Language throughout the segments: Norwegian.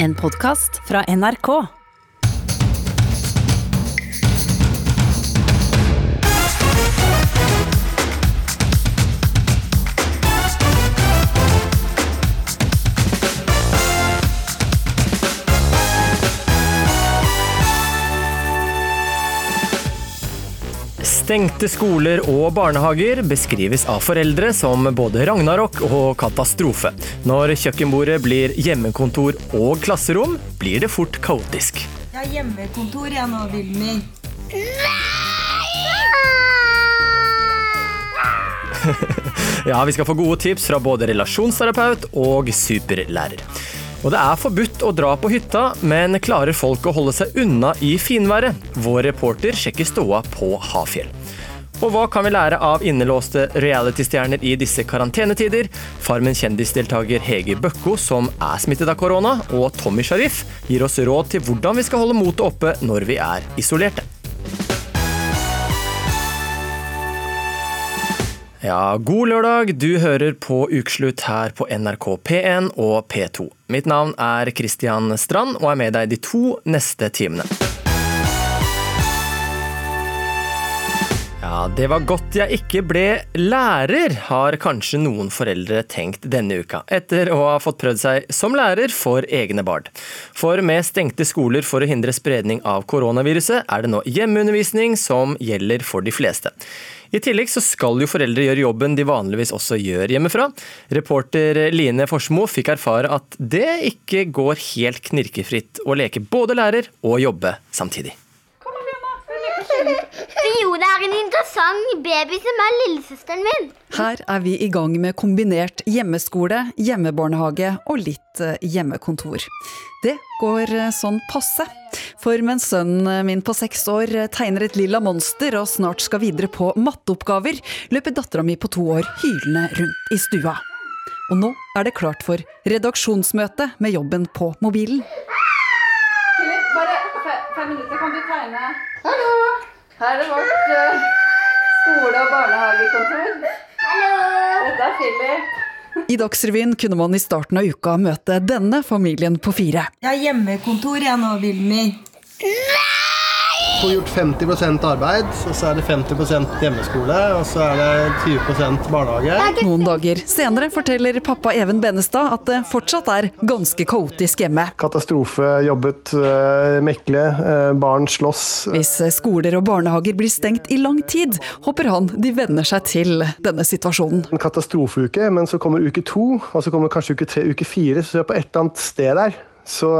En podkast fra NRK. Stengte skoler og barnehager beskrives av foreldre som både ragnarok og katastrofe. Når kjøkkenbordet blir hjemmekontor og klasserom, blir det fort kaotisk. Jeg har hjemmekontor jeg nå, Vilmi. Ja, vi skal få gode tips fra både relasjonsterapeut og superlærer. Og det er forbudt å dra på hytta, men klarer folk å holde seg unna i finværet? Vår reporter sjekker ståa på Hafjell. Og hva kan vi lære av innelåste reality-stjerner i disse karantenetider? Farmen kjendisdeltaker Hege Bøkko, som er smittet av korona, og Tommy Sharif gir oss råd til hvordan vi skal holde motet oppe når vi er isolerte. Ja, god lørdag. Du hører på Ukeslutt her på NRK P1 og P2. Mitt navn er Christian Strand og er med deg de to neste timene. Ja, det var godt jeg ikke ble lærer, har kanskje noen foreldre tenkt denne uka, etter å ha fått prøvd seg som lærer for egne barn. For med stengte skoler for å hindre spredning av koronaviruset, er det nå hjemmeundervisning som gjelder for de fleste. I tillegg så skal jo foreldre gjøre jobben de vanligvis også gjør hjemmefra. Reporter Line Forsmo fikk erfare at det ikke går helt knirkefritt å leke både lærer og jobbe samtidig. Jo, det er en interessant baby som er lillesøsteren min. Her er vi i gang med kombinert hjemmeskole, hjemmebarnehage og litt eh, hjemmekontor. Det går eh, sånn passe. For mens sønnen min på seks år eh, tegner et lilla monster og snart skal videre på matteoppgaver, løper dattera mi på to år hylende rundt i stua. Og nå er det klart for redaksjonsmøte med jobben på mobilen. Philip, bare fe- fem minutter, kan du tegne? Hallo! Her er vårt uh, skole- og barnehagekontor. Hallo! Dette er Philip. I Dagsrevyen kunne man i starten av uka møte denne familien på fire. Jeg har hjemmekontor jeg nå, Vilmi. Får gjort 50 arbeid, og så er det 50% hjemmeskole, og så er det 20% barnehage. Noen dager senere forteller pappa Even Benestad at det fortsatt er ganske kaotisk hjemme. Katastrofe, jobbet, øh, mekle, øh, barn slåss. Hvis skoler og barnehager blir stengt i lang tid, håper han de venner seg til denne situasjonen. En katastrofeuke, men så kommer uke to, og så kommer kanskje uke tre, uke fire, så på et eller annet sted der, så,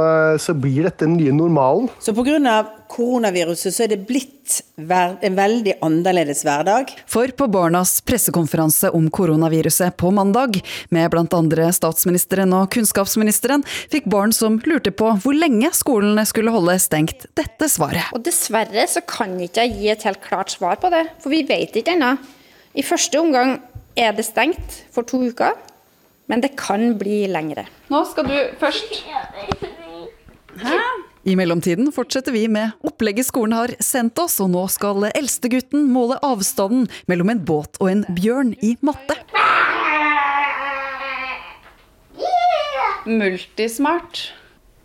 så blir dette den nye normalen. Så pga. koronaviruset så er det blitt en veldig annerledes hverdag. For på Barnas pressekonferanse om koronaviruset på mandag, med bl.a. statsministeren og kunnskapsministeren, fikk barn som lurte på hvor lenge skolene skulle holde stengt, dette svaret. Og dessverre så kan ikke jeg gi et helt klart svar på det, for vi vet ikke ennå. I første omgang er det stengt for to uker, men det kan bli lengre. Nå skal du først I mellomtiden fortsetter vi med opplegget skolen har sendt oss, og nå skal eldstegutten måle avstanden mellom en båt og en bjørn i matte. Multismart.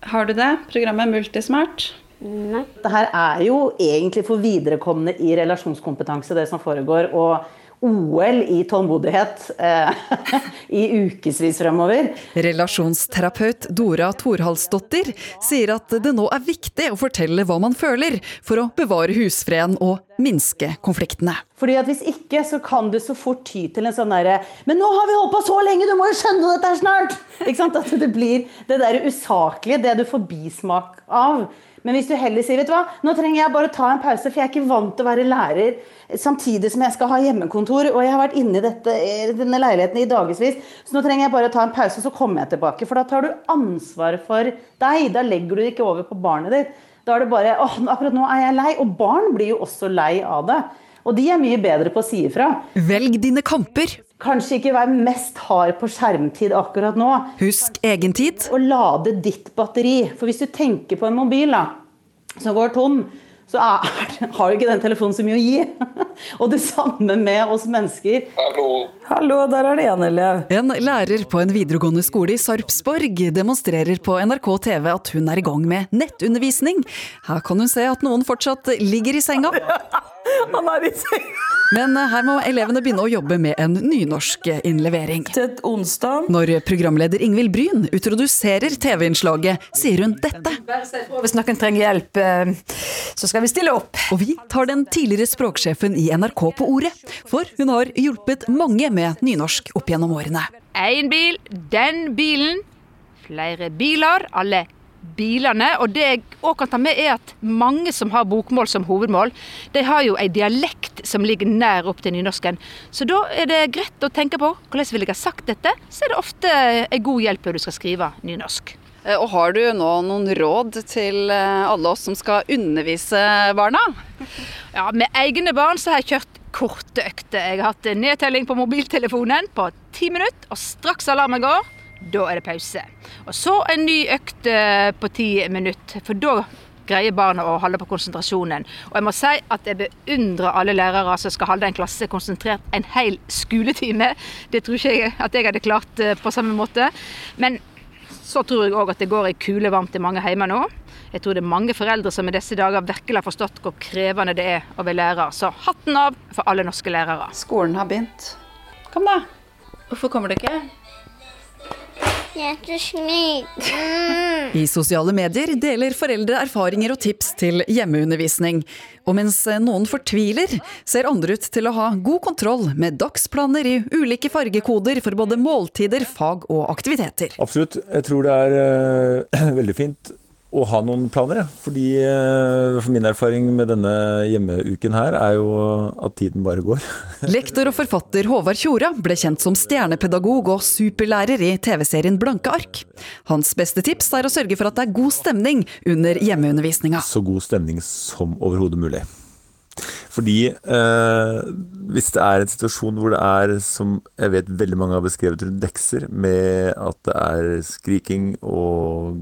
Har du det? Programmet Multismart. Det her er jo egentlig for viderekomne i relasjonskompetanse, det som foregår. Og OL i tålmodighet eh, i ukevis fremover. Relasjonsterapeut Dora Thorhalsdottir sier at det nå er viktig å fortelle hva man føler, for å bevare husfreden og minske konfliktene. Fordi at Hvis ikke så kan du så fort ty til en sånn derre Men nå har vi holdt på så lenge, du må jo skjønne dette snart! Ikke sant? At det blir det der usaklige, det du får bismak av. Men hvis du heller sier vet du hva, nå trenger jeg bare ta en pause, for jeg er ikke vant til å være lærer samtidig som jeg skal ha hjemmekontor, og jeg har vært inne i dette, denne leiligheten i dagevis, så nå trenger jeg bare ta en pause, så kommer jeg tilbake. For da tar du ansvar for deg. Da legger du det ikke over på barnet ditt. Da er det bare åh, akkurat nå er jeg lei. Og barn blir jo også lei av det. Og de er mye bedre på å si ifra. Velg dine kamper. Kanskje ikke være mest hard på skjermtid akkurat nå. Husk egen tid. Og lade ditt batteri. For hvis du tenker på en mobil da, som går tom, så er, har jo ikke den telefonen så mye å gi. Og det samme med oss mennesker. Hallo, der er det en elev. En lærer på en videregående skole i Sarpsborg demonstrerer på NRK TV at hun er i gang med nettundervisning. Her kan hun se at noen fortsatt ligger i senga. Han er i senga. Men her må elevene begynne å jobbe med en nynorskinnlevering. Til onsdag. Når programleder Ingvild Bryn utroduserer TV-innslaget, sier hun dette. Hvis noen trenger hjelp, eh, så skal vi stille opp. Og vi tar den tidligere språksjefen i NRK på ordet, for hun har hjulpet mange med nynorsk opp gjennom årene. Én bil, den bilen. Flere biler, alle bilene. Og det jeg òg kan ta med, er at mange som har bokmål som hovedmål, de har jo ei dialekt som ligger nær opp til nynorsken. Så da er det greit å tenke på hvordan vil jeg ha sagt dette, så er det ofte ei god hjelp når du skal skrive nynorsk. Eh, Og har du nå noen råd til eh, alle oss som skal undervise barna? Ja, Med egne barn så har jeg kjørt korte økter. Jeg har hatt nedtelling på mobiltelefonen på ti minutter, og straks alarmen går, da er det pause. Og så en ny økt eh, på ti minutter, for da greier barna å holde på konsentrasjonen. Og jeg må si at jeg beundrer alle lærere som skal holde en klasse konsentrert en hel skoletime. Det tror ikke jeg at jeg hadde klart eh, på samme måte. Men så tror jeg òg at det går i kule varmt i mange heimer nå. Jeg tror det er mange foreldre som i disse dager virkelig har forstått hvor krevende det er å være lærer. Så hatten av for alle norske lærere. Skolen har begynt. Kom, da. Hvorfor kommer du ikke? Jeg er så sliten. I sosiale medier deler foreldre erfaringer og tips til hjemmeundervisning. Og mens noen fortviler, ser andre ut til å ha god kontroll med dagsplaner i ulike fargekoder for både måltider, fag og aktiviteter. Absolutt. Jeg tror det er uh, veldig fint å ha noen planer. Ja. Fordi eh, for min erfaring med denne hjemmeuken her, er jo at tiden bare går. Lektor og forfatter Håvard Tjora ble kjent som stjernepedagog og superlærer i TV-serien Blanke ark. Hans beste tips er å sørge for at det er god stemning under hjemmeundervisninga. Så god stemning som overhodet mulig. Fordi eh, hvis det er en situasjon hvor det er, som jeg vet veldig mange har beskrevet rundt dekser, med at det er skriking og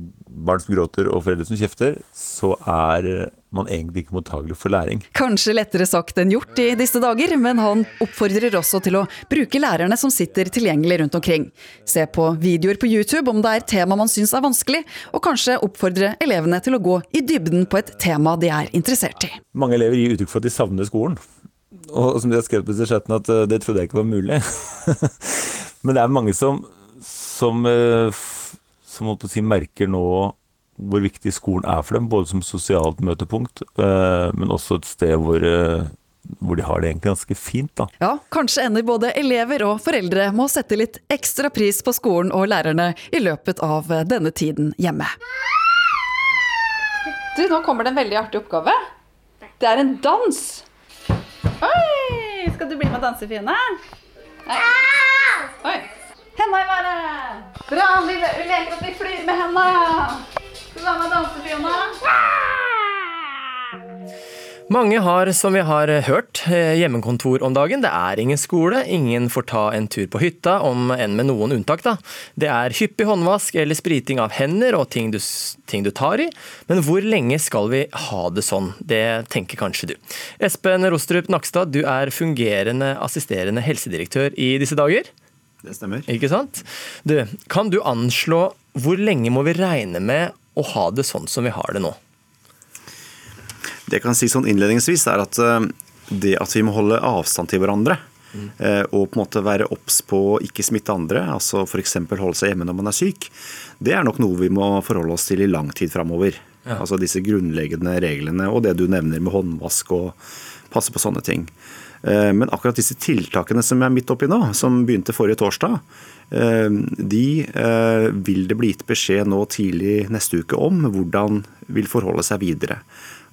barn som gråter og foreldre som kjefter, så er man egentlig ikke mottagelig for læring. Kanskje lettere sagt enn gjort i disse dager, men han oppfordrer også til å bruke lærerne som sitter tilgjengelig rundt omkring. Se på videoer på YouTube om det er tema man syns er vanskelig, og kanskje oppfordre elevene til å gå i dybden på et tema de er interessert i. Mange elever gir uttrykk for at de savner skolen. Og som de har skrevet på disse chattene, at eh, det trodde jeg ikke var mulig. Men det er mange som, som, eh, som holdt på å si, merker nå hvor viktig skolen er for dem, både som sosialt møtepunkt, eh, men også et sted hvor, eh, hvor de har det egentlig ganske fint. da. Ja, kanskje ender både elever og foreldre med å sette litt ekstra pris på skolen og lærerne i løpet av denne tiden hjemme. Du, nå kommer det en veldig artig oppgave. Det er en dans. Oi! Skal du bli med og danse, Fine? Nei. Oi. Henda i været. Bra, vi vi leker at vi flyr med henda. Skal du være med og danse, Fiona? Mange har, som vi har hørt, eh, hjemmekontor om dagen. Det er ingen skole, ingen får ta en tur på hytta, om enn med noen unntak. da. Det er hyppig håndvask eller spriting av hender og ting du, ting du tar i. Men hvor lenge skal vi ha det sånn? Det tenker kanskje du. Espen Rostrup Nakstad, du er fungerende assisterende helsedirektør i disse dager. Det stemmer. Ikke sant? Du, kan du anslå hvor lenge må vi regne med å ha det sånn som vi har det nå? Det jeg kan si sånn innledningsvis er at eh, det at vi må holde avstand til hverandre, Mm. og på en måte være obs på å ikke smitte andre, altså f.eks. holde seg hjemme når man er syk, det er nok noe vi må forholde oss til i lang tid framover. Ja. Altså disse grunnleggende reglene og det du nevner med håndvask og passe på sånne ting. Eh, Men akkurat disse tiltakene som er midt oppi nå, som begynte forrige torsdag, eh, de eh, vil det bli gitt beskjed nå tidlig neste uke om hvordan vil forholde seg videre.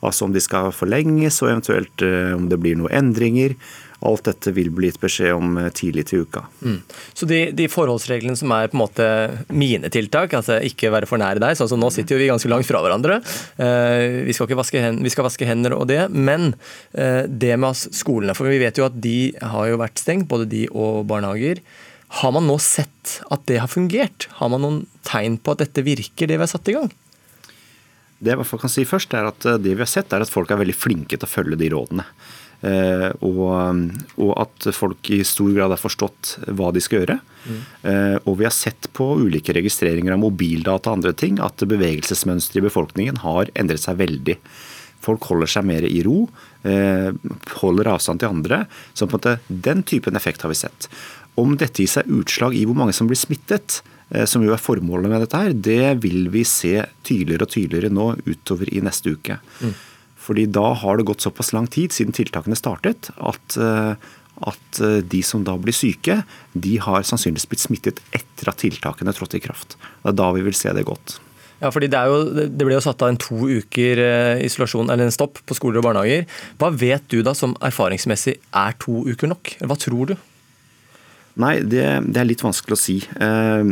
Altså om de skal forlenges, og eventuelt om det blir noen endringer. Alt dette vil bli gitt beskjed om eh, tidlig til uka. Mm. Så de, de forholdsreglene som er på en måte mine tiltak, altså ikke være for nære deg, sånn som nå sitter jo vi ganske langt fra hverandre. Eh, vi, skal ikke vaske hen, vi skal vaske hender og det, men eh, det med oss skolene, for vi vet jo at de har jo vært stengt, både de og barnehager. Har man nå sett at det har fungert? Har man noen tegn på at dette virker, det vi har satt i gang? Det jeg i hvert fall kan si først, er at eh, det vi har sett, er at folk er veldig flinke til å følge de rådene. Eh, og, og at folk i stor grad har forstått hva de skal gjøre. Mm. og vi har sett på ulike registreringer av mobildata og andre ting at bevegelsesmønsteret i befolkningen har endret seg veldig. Folk holder seg mer i ro, eh, holder avstand til andre. Så på en måte, den typen effekt har vi sett. Om dette gir seg utslag i hvor mange som blir smittet, som jo er formålet med dette her, det vil vi se tydeligere og tydeligere nå utover i neste uke. Mm. Fordi da har det gått såpass lang tid siden tiltakene startet at, eh, at eh, de som da blir syke, de har sannsynligvis blitt smittet etter at tiltakene trådte i kraft. Det er da vi vil se det godt. Ja, fordi det, jo, det ble jo satt av en to uker eh, isolasjon, eller en stopp på skoler og barnehager. Hva vet du da som erfaringsmessig er to uker nok? Hva tror du? Nei, det, det, er litt vanskelig å si. Eh,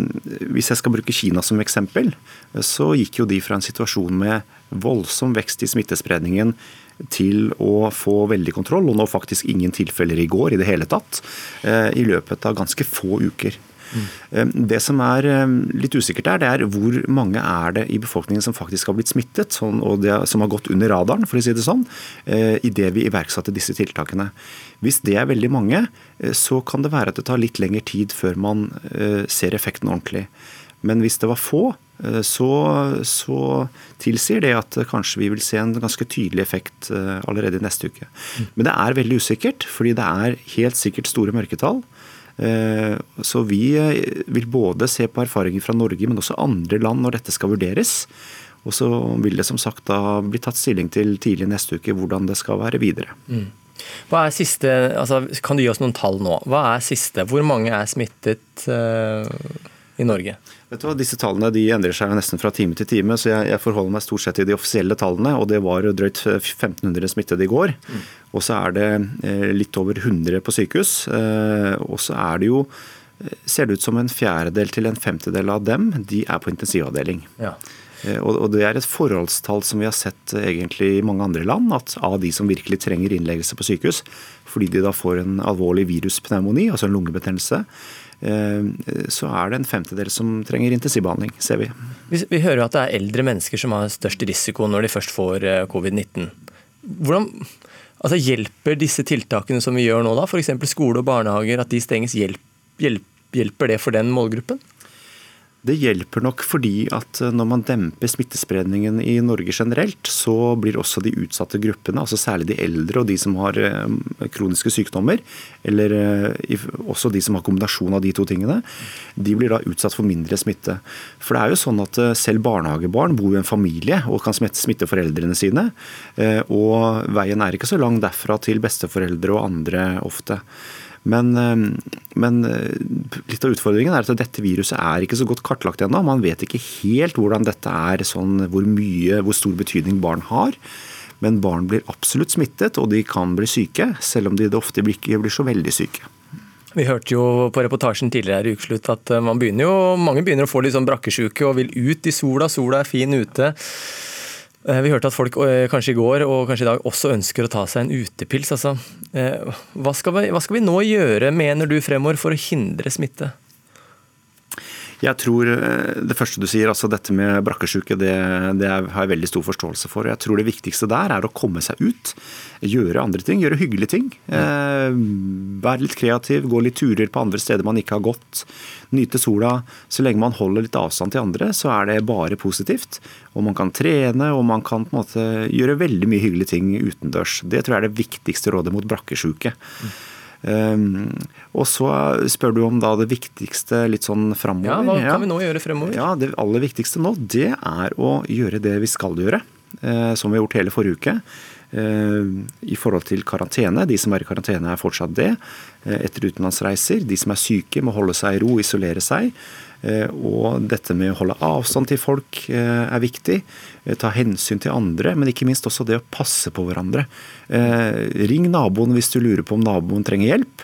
hvis jeg skal bruke Kina som eksempel, så gikk jo de fra en situasjon med voldsom vekst i smittespredningen til å få veldig kontroll, og nå faktisk ingen tilfeller i går i det hele tatt, eh, i løpet av ganske få uker. Mm. Det som er eh, litt usikkert der, det er hvor mange er det i befolkningen som faktisk har blitt smittet, sånn, og det, som har gått under radaren, for å si det sånn, eh, idet vi iverksatte disse tiltakene. Hvis det er veldig mange, så kan det være at det tar litt lengre tid før man ser effekten ordentlig. Men hvis det var få, så, så, tilsier det at kanskje vi vil se en ganske tydelig effekt allerede neste uke. Men det er veldig usikkert, fordi det er helt sikkert store mørketall. Eh, så vi eh, vil både se på erfaringer fra Norge, men også andre land når dette skal vurderes. Og så vil det som sagt da bli tatt stilling til tidlig neste uke hvordan det skal være videre. Mm. Hva er siste, altså, Kan du gi oss noen tall nå? Hva er siste? Hvor mange er smittet uh, i Norge? Vet du hva, Disse tallene de endrer seg nesten fra time til time, så jeg, jeg forholder meg stort sett til de offisielle tallene. og Det var drøyt 1500 smittede i går. Mm. Og så er det eh, litt over 100 på sykehus. Eh, og så er det jo eh, ser det ut som en fjerdedel til en femtedel av dem de er på intensivavdeling. Ja. Og Det er et forholdstall som vi har sett egentlig i mange andre land, at av de som virkelig trenger innleggelse på sykehus, fordi de da får en alvorlig viruspneumoni, altså en lungebetennelse, så er det en femtedel som trenger intensivbehandling, ser vi. Vi, hører at det er eldre mennesker som har størst risiko når de først får covid-19. Hvordan, altså Hjelper disse tiltakene som vi gjør nå, da, f.eks. skole og barnehager, at de stenges, hjelp, hjelp, hjelper det for den målgruppen? Det hjelper nok fordi at eh, når man demper smittespredningen i Norge generelt, så blir også de utsatte gruppene, altså særlig de eldre og de som har eh, kroniske sykdommer, eller eh, også de som har kombinasjon av de to tingene, de blir da utsatt for mindre smitte. For det er jo sånn at selv barnehagebarn bor i en familie og kan smitte foreldrene sine. Og veien er ikke så lang derfra til besteforeldre og andre ofte. Men, eh, men, eh, litt av utfordringen er at dette viruset er ikke så godt kartlagt ennå. Man vet ikke helt hvordan dette er, sånn, hvor, mye, hvor stor betydning barn har. Men barn blir absolutt smittet, og de kan bli syke, selv om de ofte ikke blir så veldig syke. Vi hørte jo på reportasjen tidligere i ukeslutt at eh, begynner jo, mange begynner å få litt sånn brakkesjuke og vil ut i sola. Sola er fin ute. Eh, vi hørte at folk eh, kanskje i går og kanskje i dag også ønsker å ta seg en utepils. Altså, eh, hva, skal vi, hva skal vi nå gjøre, mener du, fremover for å hindre smitte? Jeg tror Det første du sier, altså dette med brakkesjuke, det, det, har jeg veldig stor forståelse for. Jeg tror det viktigste der er å komme seg ut. Gjøre andre ting, gjøre hyggelige ting. Ja. være litt kreativ, gå litt turer på andre steder man ikke har gått nyte sola. Så lenge man holder litt avstand til andre, så er det bare positivt. Og man kan trene, og man kan på en måte gjøre veldig mye hyggelige ting utendørs. Det tror jeg er det viktigste rådet mot brakkesjuke. Mm. Um, og så spør du om da det viktigste litt sånn framover. Ja, hva kan vi nå gjøre fremover? Ja, Det aller viktigste nå, det er å gjøre det vi skal gjøre. Uh, som vi har gjort hele forrige uke. Uh, I forhold til karantene. De som er i karantene, er fortsatt det. Uh, etter utenlandsreiser. De som er syke, må holde seg i ro, isolere seg. Eh, og dette med å holde avstand til folk eh, er viktig. Eh, ta hensyn til andre, men ikke minst også det å passe på hverandre. Ring naboen hvis du lurer på om naboen trenger hjelp.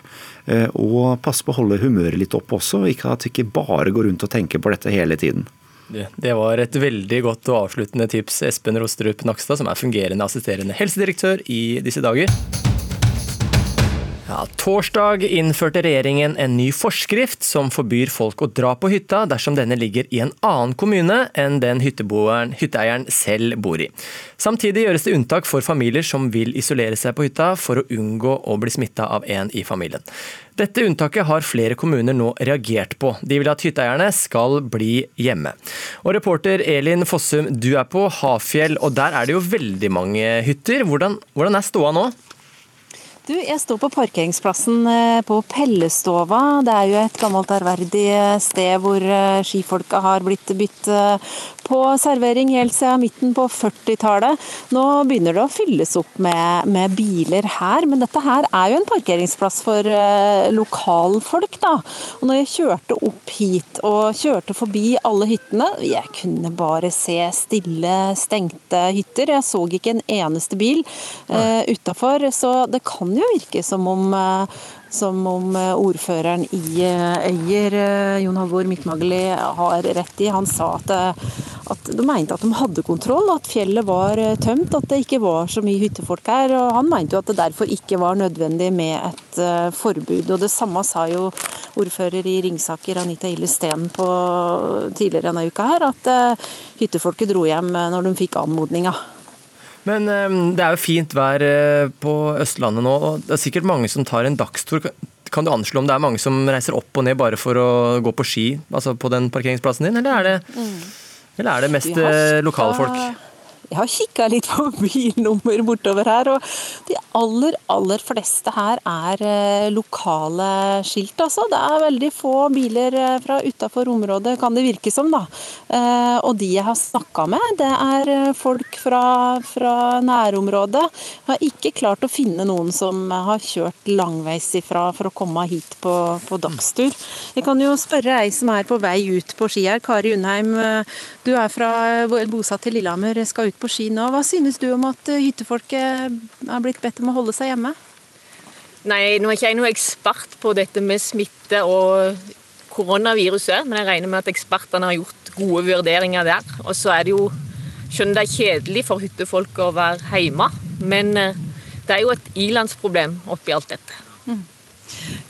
Og pass på å holde humøret litt oppe også, ikke at du ikke bare går rundt og tenker på dette hele tiden. Det var et veldig godt og avsluttende tips, Espen Rostrup Nakstad, som er fungerende assisterende helsedirektør i disse dager. Ja, torsdag innførte regjeringen en ny forskrift som forbyr folk å dra på hytta dersom denne ligger i en annen kommune enn den hytteeieren selv bor i. Samtidig gjøres det unntak for familier som vil isolere seg på hytta for å unngå å bli smitta av en i familien. Dette unntaket har flere kommuner nå reagert på. De vil at hytteeierne skal bli hjemme. Og Reporter Elin Fossum, du er på Hafjell, og der er det jo veldig mange hytter. Hvordan, hvordan er ståa nå? Du, jeg står på parkeringsplassen eh, på Pellestova. Det er jo et gammelt ærverdig eh, sted hvor eh, skifolka har blitt bytt på servering helt siden midten på 40-tallet. Nå begynner det å fylles opp med, med, biler her, men dette her er jo en parkeringsplass for eh, lokalfolk, da. Og når jeg kjørte opp hit og kjørte forbi alle hyttene, jeg kunne bare se stille, stengte hytter. Jeg så ikke en eneste bil eh, utafor, så det kan jo virke som om eh, som om eh, ordføreren i eh, Øyer, eh, Jon Halvor Midtmagli, har rett i. Han sa at, at, de mente at de hadde kontroll, at fjellet var tømt, at det ikke var så mye hyttefolk her. og Han mente jo at det derfor ikke var nødvendig med et forbud. og Det samme sa jo ordfører i Ringsaker, Anita Ille Steen, tidligere denne uka her, at hyttefolket dro hjem når de fikk anmodninga. Men ehm, det er jo fint vær eh, på Østlandet nå, og det er sikkert mange som tar en dagstur. Kan du anslå om det er mange som reiser opp og ned bare for å gå på ski altså på den parkeringsplassen din, eller er det, mm. eller er det mest eh, lokale folk? Jeg har kikka litt på bilnummer bortover her, og de aller, aller fleste her er eh, lokale skilt, altså. Det er veldig få biler eh, fra utafor området, kan det virke som, da. Eh, og de jeg har snakka med, det er folk fra, fra nærområdet. Jeg har ikke klart å finne noen som har kjørt langveis ifra for å komme hit på, på dagstur. Jeg kan jo spørre ei som er på vei ut på ski her, Kari Undheim. Du er fra bosatt i Lillehammer, skal ut på ski nå. Hva synes du om at eh, hyttefolket er blitt bedt om å holde seg hjemme? Nei, nå er ikke jeg noen ekspert på dette med smitte og koronaviruset, men jeg regner med at ekspertene har gjort gode vurderinger der. Og så er det jo Skjønner det er kjedelig for hyttefolk å være hjemme, men eh, det er jo et ilandsproblem oppi alt dette. Mm.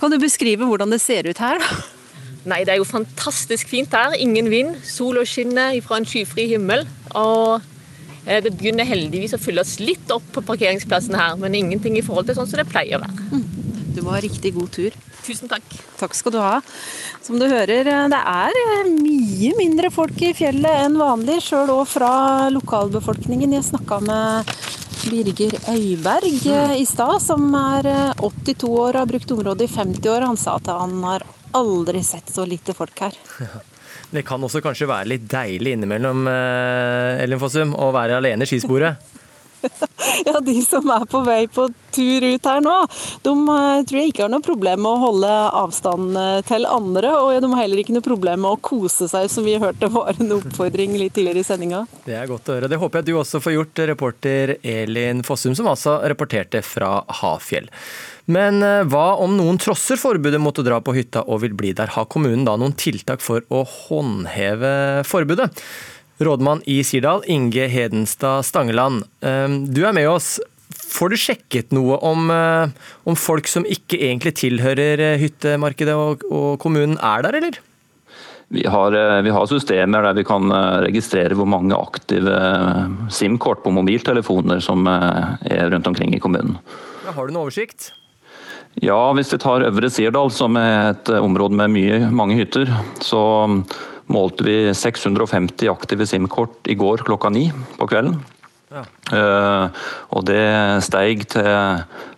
Kan du beskrive hvordan det ser ut her, da? Nei, det er jo fantastisk fint her. Ingen vind. Sol og skinner fra en skyfri himmel. Og det begynner heldigvis å fylles litt opp på parkeringsplassen her, men ingenting i forhold til sånn som det pleier å være. Mm. Du må ha riktig god tur. Tusen takk. Takk skal du ha. Som du hører, eh, det er eh, mye mindre folk i fjellet enn vanlig, sjøl òg fra lokalbefolkningen. Jeg snakka med Birger Øyberg mm. i stad, som er 82 år og har brukt området i 50 år. Han sa at han har aldri sett så lite folk her. Det kan også kanskje være litt deilig innimellom, eh, Ellen Fossum, å være alene i skisporet? Ja, de som er på vei på tur ut her nå, de eh, tror jeg ikke har noe problem med å holde avstand eh, til andre. Og de har heller ikke noe problem med å kose seg, som vi hørte var en oppfordring litt tidligere i sendinga. Det er godt å høre. Det håper jeg du også får gjort, reporter Elin Fossum, som altså rapporterte fra Hafjell. Men eh, hva om noen trosser forbudet mot å dra på hytta og vil bli der? Har kommunen da noen tiltak for å håndheve forbudet? Rådmann i Sirdal, Inge Hedenstad Stangeland, eh, du er med oss. Får du sjekket noe om, eh, om folk som ikke egentlig tilhører hyttemarkedet og, og kommunen er der, eller? Vi har, vi har, systemer der vi kan registrere hvor mange aktive SIM-kort på mobiltelefoner som er rundt omkring i kommunen. Ja, har du noen oversikt? Ja, hvis vi tar Øvre Sirdal, som er et eh, område med mye, mange hytter, så målte vi 650 aktive SIM-kort i går klokka ni på kvelden. Ja. Uh, og det steig til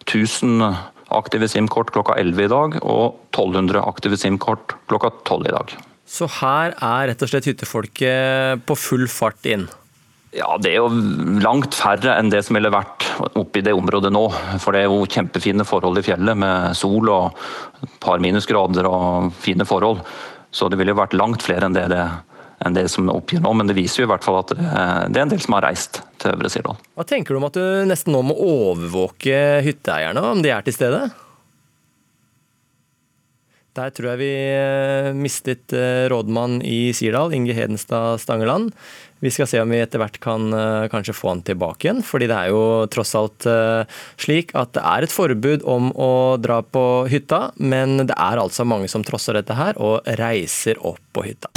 1000 aktive SIM-kort klokka 11 i dag, og 1200 aktive SIM-kort klokka 12 i dag. Så her er rett og slett hyttefolket på full fart inn? Ja, Det er jo langt færre enn det som ville vært oppe i det området nå. For det er jo kjempefine forhold i fjellet med sol og et par minusgrader og fine forhold. Så det ville jo vært langt flere enn det, det, enn det som oppgir nå. Men det viser jo i hvert fall at det, det er en del som har reist til Øvre Sirdal. Hva tenker du om at du nesten nå må overvåke hytteeierne, om de er til stede? Der tror jeg vi eh, mistet eh, rådmann i Sirdal, Inge Hedenstad Stangeland. Vi skal se om vi etter hvert kan eh, kanskje få han tilbake igjen. fordi det er jo tross alt slik at det er et forbud om å dra på hytta, men det er altså mange som trosser dette her og reiser opp på hytta.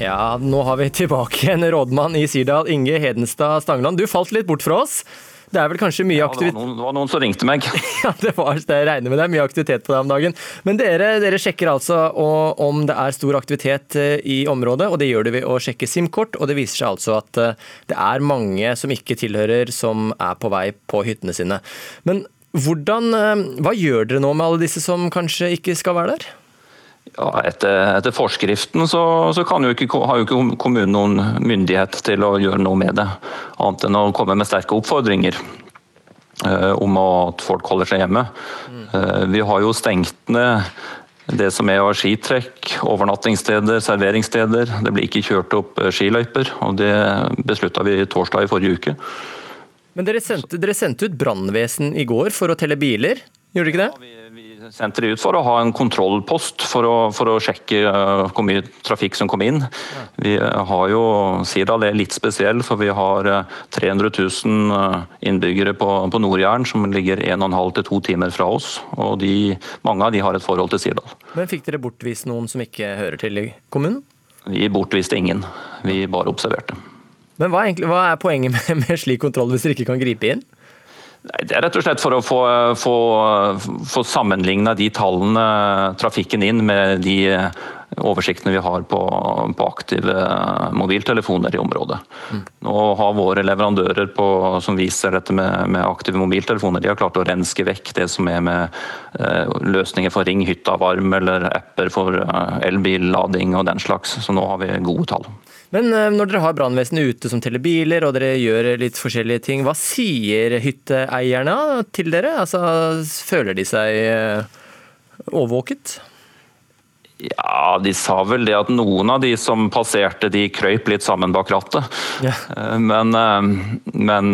Ja, nå har vi tilbake en rådmann i Sirdal, Inge Hedenstad Stangeland. Du falt litt bort fra oss. Det er vel kanskje mye aktivitet ja, det, det, var noen som ringte meg. ja, det var det jeg regner med. Det er mye aktivitet på deg om dagen. Men dere, dere sjekker altså om det er stor aktivitet eh, i området, og det gjør du ved å sjekke SIM-kort. Og det viser seg altså at eh, det er mange som ikke tilhører, som er på vei på hyttene sine. Men hvordan, eh, hva gjør dere nå med alle disse som kanskje ikke skal være der? Ja, etter, etter, forskriften så, så jo ikke, har jo ikke kommunen noen myndighet til å gjøre noe med det, annet enn å komme med sterke oppfordringer eh, om at folk holder seg hjemme. Mm. Eh, vi har jo stengt ned det som er av skitrekk, overnattingssteder, serveringssteder. Det blir ikke kjørt opp eh, skiløyper, og det beslutta vi torsdag i forrige uke. Men dere sendte, dere sendte ut brannvesen i går for å telle biler, gjorde de ikke det? Ja, vi sendte de ut for å ha en kontrollpost for å, for å sjekke uh, hvor mye trafikk som kom inn. Ja. Vi uh, har jo, Sirdal er litt spesiell, for vi har 300 uh, 000 innbyggere på, på Nord-Jæren som ligger 1,5 til 2 timer fra oss. og de, Mange av de har et forhold til Sirdal. Men Fikk dere bortvist noen som ikke hører til i kommunen? Vi bortviste ingen. Vi bare observerte. Men hva er, egentlig, hva er poenget med, med slik kontroll hvis dere ikke kan gripe inn? Det er rett og slett for å få, få, få sammenligna de tallene trafikken inn med de oversiktene vi har på, på aktive mobiltelefoner i området. Mm. Nå har våre leverandører på, som viser dette med, med, aktive mobiltelefoner, de har klart å renske vekk det som er med eh, løsninger for ring, hytta varm eller apper for eh, elbillading og den slags. Så nå har vi gode tall. Men eh, når dere har brannvesenet ute som teller biler, og dere gjør litt forskjellige ting, hva sier hytteeierne til dere? Altså, føler de seg eh, overvåket? Ja, de sa vel det at noen av de som passerte, de krøyp litt sammen bak rattet. Ja. Eh, men, men,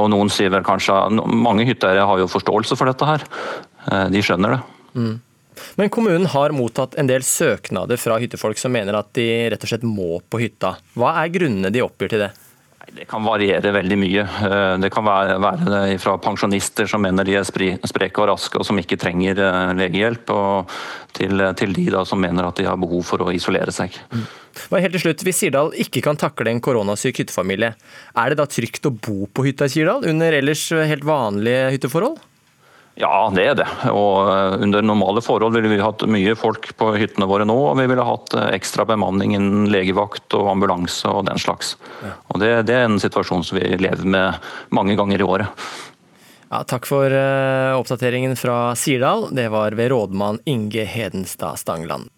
Og noen sier vel kanskje Mange hytteeiere har jo forståelse for dette her. De skjønner det. Mm. Men kommunen har mottatt en del søknader fra hyttefolk som mener at de rett og slett må på hytta. Hva er grunnene de oppgir til det? Det kan variere veldig mye. Eh, det kan være, være fra pensjonister som mener de er spreke og raske og som ikke trenger eh, legehjelp, og til, til de da som mener at de har behov for å isolere seg. Mm. Helt til slutt, Hvis Sirdal ikke kan takle en koronasyk hyttefamilie, er det da trygt å bo på hytta i Sirdal under ellers helt vanlige hytteforhold? Ja, det er det. Og eh, under normale forhold ville vi hatt mye folk på hyttene våre nå. Og vi ville hatt eh, ekstra bemanning innen legevakt og ambulanse og den slags. Ja. Og det, det, er en situasjon som vi lever med mange ganger i året. Ja, takk for uh, oppdateringen fra Sirdal. Det var ved rådmann Inge Hedenstad Stangland.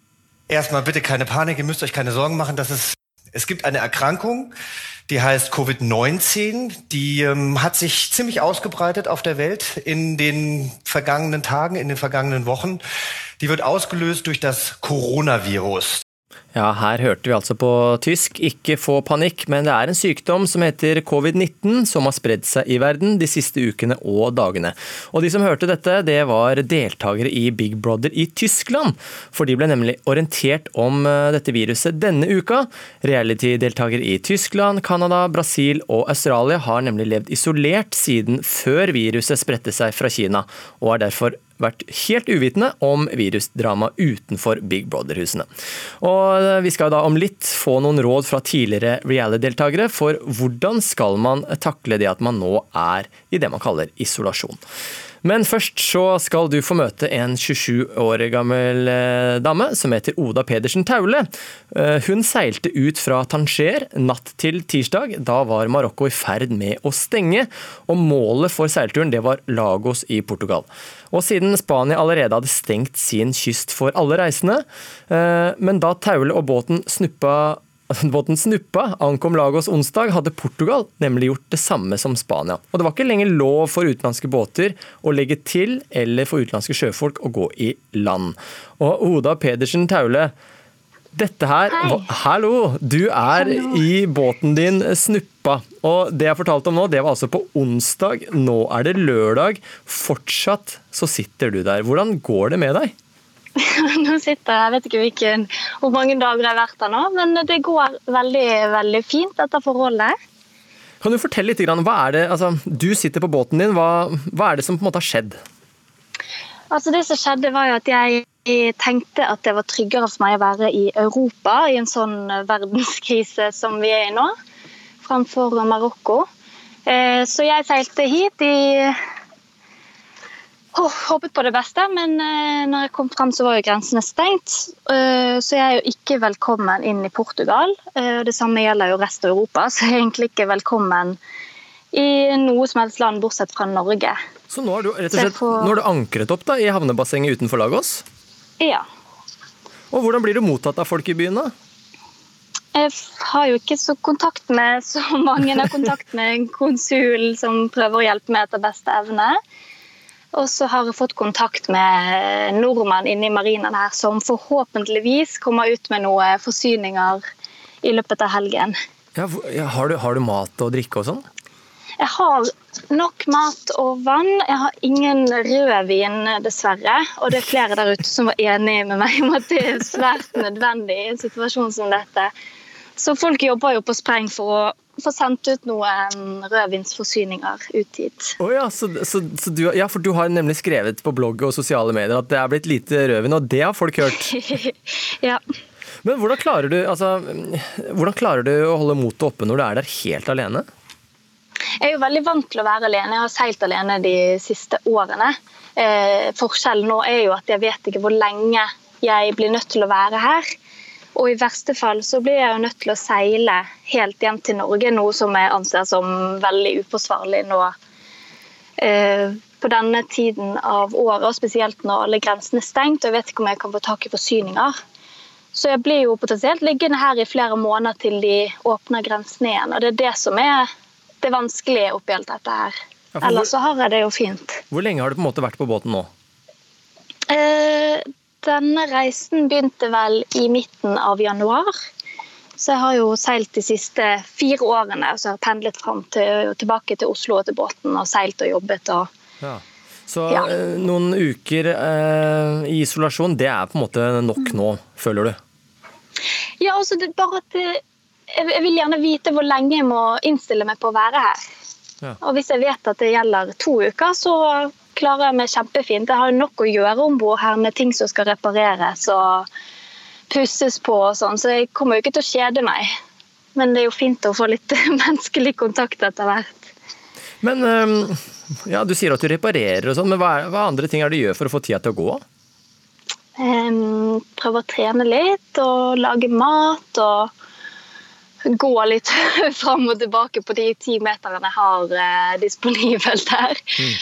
Erstmal bitte keine Panik, ihr müsst euch keine Sorgen machen, dass es, es gibt eine Erkrankung, die heißt Covid-19. Die ähm, hat sich ziemlich ausgebreitet auf der Welt in den vergangenen Tagen, in den vergangenen Wochen. Die wird ausgelöst durch das Coronavirus. Ja, her hørte vi altså på tysk 'ikke få panikk', men det er en sykdom som heter covid-19, som har spredd seg i verden de siste ukene og dagene. Og de som hørte dette, det var deltakere i Big Brother i Tyskland. For de ble nemlig orientert om eh, dette viruset denne uka. Reality-deltakere i Tyskland, Canada, Brasil og Australia har nemlig levd isolert siden før viruset spredte seg fra Kina, og er derfor vært helt uvitende om virusdrama utenfor Big Brother-husene. Og Vi skal da om litt få noen råd fra tidligere reality-deltakere for hvordan skal man takle det at man nå er i det man kaller isolasjon. Men først så skal du få møte en 27 år gammel eh, dame som heter Oda Pedersen Taule. Eh, hun seilte ut fra Tanger natt til tirsdag. Da var Marokko i ferd med å stenge, og målet for seilturen det var Lagos i Portugal. Og siden Spania allerede hadde stengt sin kyst for alle reisende, eh, men da Taule og båten snuppa Båten Snuppa ankom Lagos onsdag, hadde Portugal nemlig gjort det samme som Spania. Og Det var ikke lenger lov for utenlandske båter å legge til eller for utenlandske sjøfolk å gå i land. Og Oda Pedersen Taule, dette her Hei. Hallo! Du er Hallo. i båten din Snuppa. Og det jeg fortalte om nå, det var altså på onsdag. Nå er det lørdag. Fortsatt så sitter du der. Hvordan går det med deg? nå sitter jeg, jeg vet ikke hvilken, hvor mange dager jeg har vært her nå, men det går veldig, veldig fint, dette forholdet. Kan du fortelle litt, hva er det, altså, Du sitter på båten din, hva, hva er det som på en måte har skjedd? Altså Det som skjedde, var jo at jeg tenkte at det var tryggere for meg å være i Europa i en sånn verdenskrise som vi er i nå, framfor Marokko. Eh, så jeg seilte hit i oh, Håpet på det beste, men eh, når jeg kom frem, så var jo grensene stengt. Uh, så jeg er jo ikke velkommen inn i Portugal. Det samme gjelder jo resten av Europa, så jeg er egentlig ikke velkommen i noe som helst land bortsett fra Norge. Så nå har du rett og slett, får... nå har du ankret opp da, i havnebassenget utenfor Lagos? Ja. Og Hvordan blir du mottatt av folk i byen? da? Jeg har jo ikke så kontakt med så mange. Jeg har kontakt med en konsul som prøver å hjelpe meg etter beste evne. Og så har jeg fått kontakt med nordmann inne i marinen her som forhåpentligvis kommer ut med noen forsyninger i løpet av helgen. Ja, har, du, har du mat og drikke og sånn? Jeg har nok mat og vann. Jeg har ingen rødvin, dessverre. Og det er flere der ute som var enig med meg om at det er svært nødvendig i en situasjon som dette. Så folk jobber jo på spreng for å få sendt ut noen rødvinsforsyninger ut hit. Oh ja, så, så, så du, ja, for du har nemlig skrevet på blogg og sosiale medier at det er blitt lite rødvin, og det har folk hørt? ja. Men hvordan klarer, du, altså, hvordan klarer du å holde motet oppe når du er der helt alene? Jeg er jo veldig vant til å være alene. Jeg har seilt alene de siste årene. Eh, forskjellen nå er jo at jeg vet ikke hvor lenge jeg blir nødt til å være her. Og i verste fall så blir jeg jo nødt til å seile helt hjem til Norge, noe som jeg anser som veldig uforsvarlig nå eh, på denne tiden av året, og spesielt når alle grensene er stengt og jeg vet ikke om jeg kan få tak i forsyninger. Så jeg blir jo potensielt liggende her i flere måneder til de åpner grensene igjen. Og det er det som er det vanskelige oppi alt dette her. Ja, Ellers så har jeg det jo fint. Hvor lenge har du på en måte vært på båten nå? Eh, denne reisen begynte vel i midten av januar. Så jeg har jo seilt de siste fire årene og så har jeg pendlet fram til, tilbake til Oslo og til båten og seilt og jobbet. Og, ja. Så ja. Eh, noen uker eh, i isolasjon, det er på en måte nok nå, føler du? Ja, altså det, bare at jeg vil gjerne vite hvor lenge jeg må innstille meg på å være her. Ja. Og hvis jeg vet at det gjelder to uker, så klarer jeg meg kjempefint. Jeg har nok å gjøre om bord her med ting som skal repareres og pusses på og sånn, så jeg kommer jo ikke til å kjede meg. Men det er jo fint å få litt menneskelig kontakt etter hvert. Men ja, Du sier at du reparerer og sånn, men hva, hva andre ting er det du gjør for å få tida til å gå? Um, prøve å trene litt og lage mat og gå litt fram og tilbake på de ti meterne jeg har eh, disponibelt her. Mm.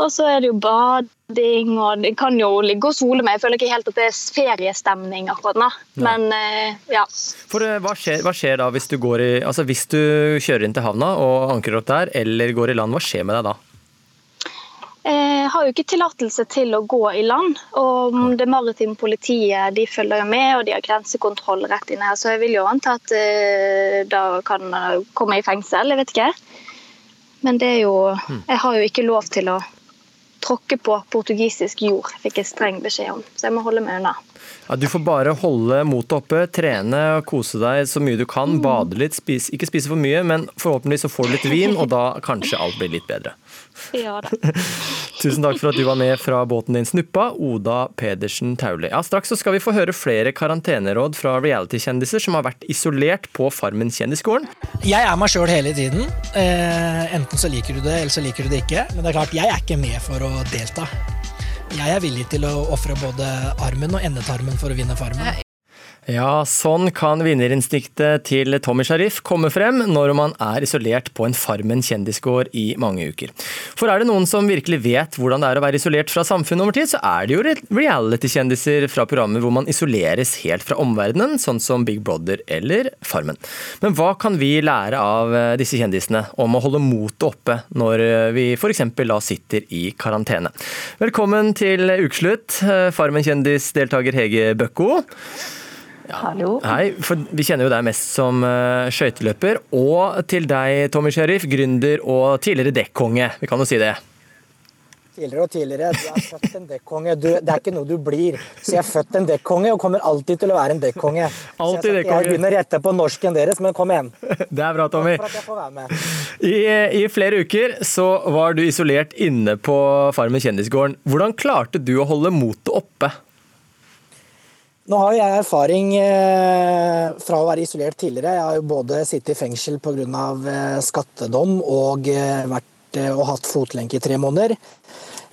Og så er det jo bading, og det kan jo ligge og sole meg. Jeg føler ikke helt at det er feriestemning akkurat nå, men eh, ja. For eh, hva skjer, hva skjer, da hvis du, går i, altså hvis du kjører inn til havna og anker opp der, eller går i land, hva skjer med deg da? Jeg har jo ikke tillatelse til å gå i land. og Det maritime politiet de følger jo med, og de har grensekontroll rett inne her. Så jeg vil jo anta at uh, da kan komme i fengsel. Jeg vet ikke. Men det er jo hmm. Jeg har jo ikke lov til å tråkke på portugisisk jord, fikk jeg streng beskjed om. Så jeg må holde meg unna. Ja, du får bare holde motet oppe, trene og kose deg så mye du kan. Mm. Bade litt, spise, ikke spise for mye, men forhåpentlig så får du litt vin, og da kanskje alt blir litt bedre. Ja da. Tusen takk for at du var med fra båten din Snuppa, Oda Pedersen Tauli. Ja, straks så skal vi få høre flere karanteneråd fra reality-kjendiser som har vært isolert på Farmen kjendisgården. Jeg er meg sjøl hele tiden. Eh, enten så liker du det, eller så liker du det ikke. Men det er klart, jeg er ikke med for å delta. Jeg er villig til å ofre både armen og endetarmen for å vinne Farmen. Ja, sånn kan vinnerinstinktet til Tommy Sharif komme frem når man er isolert på en Farmen kjendisgård i mange uker. For er det noen som virkelig vet hvordan det er å være isolert fra samfunnet over tid, så er det jo reality-kjendiser fra programmer hvor man isoleres helt fra omverdenen, sånn som Big Brother eller Farmen. Men hva kan vi lære av eh, disse kjendisene om å holde motet oppe når eh, vi f.eks. da sitter i karantene? Velkommen til ukeslutt, eh, Farmen-kjendisdeltaker Hege Bøkko. Hallo. Hei, for Vi kjenner jo deg mest som uh, skøyteløper. Og til deg, Tommy Sheriff, gründer og tidligere dekkonge. Vi kan jo si det. tidligere og tidligere. Du er født en dekkonge. Du, det er ikke noe du blir. Så jeg er født en dekkonge og kommer alltid til å være en dekkonge. Altid jeg jeg begynner å rette på norsken deres, men kom igjen. Det er bra, Tommy. For at jeg får være med. I, I flere uker så var du isolert inne på Farmen kjendisgården. Hvordan klarte du å holde motet oppe? Nå har jo jeg erfaring eh, fra å være isolert tidligere. Jeg har jo både sittet i fengsel pga. Eh, skattedom og eh, vært og hatt fotlenke i tre måneder.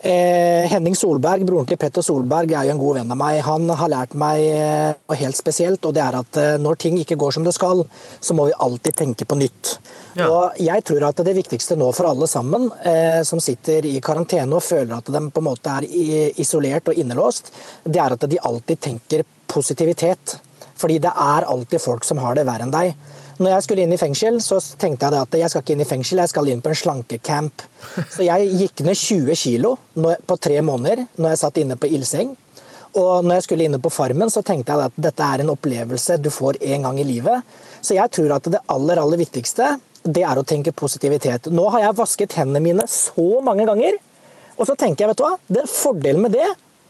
Henning Solberg, broren til Petter Solberg, er jo en god venn av meg. Han har lært meg noe helt spesielt, og det er at når ting ikke går som det skal, så må vi alltid tenke på nytt. Og jeg tror at det viktigste nå for alle sammen eh, som sitter i karantene og føler at de på en måte er isolert og innelåst, det er at de alltid tenker positivitet. Fordi det er alltid folk som har det verre enn deg. Når jeg skulle inn i fengsel, så tenkte jeg at jeg skal ikke inn i fengsel, jeg skal inn på en slankecamp. Så jeg gikk ned 20 kilo på tre måneder når jeg satt inne på ildseng. Og når jeg skulle inne på Farmen, så tenkte jeg at dette er en opplevelse du får en gang i livet. Så jeg tror at det aller, aller viktigste, det er å tenke positivitet. Nå har jeg vasket hendene mine så mange ganger, og så tenker jeg, vet du hva, det er fordelen med det,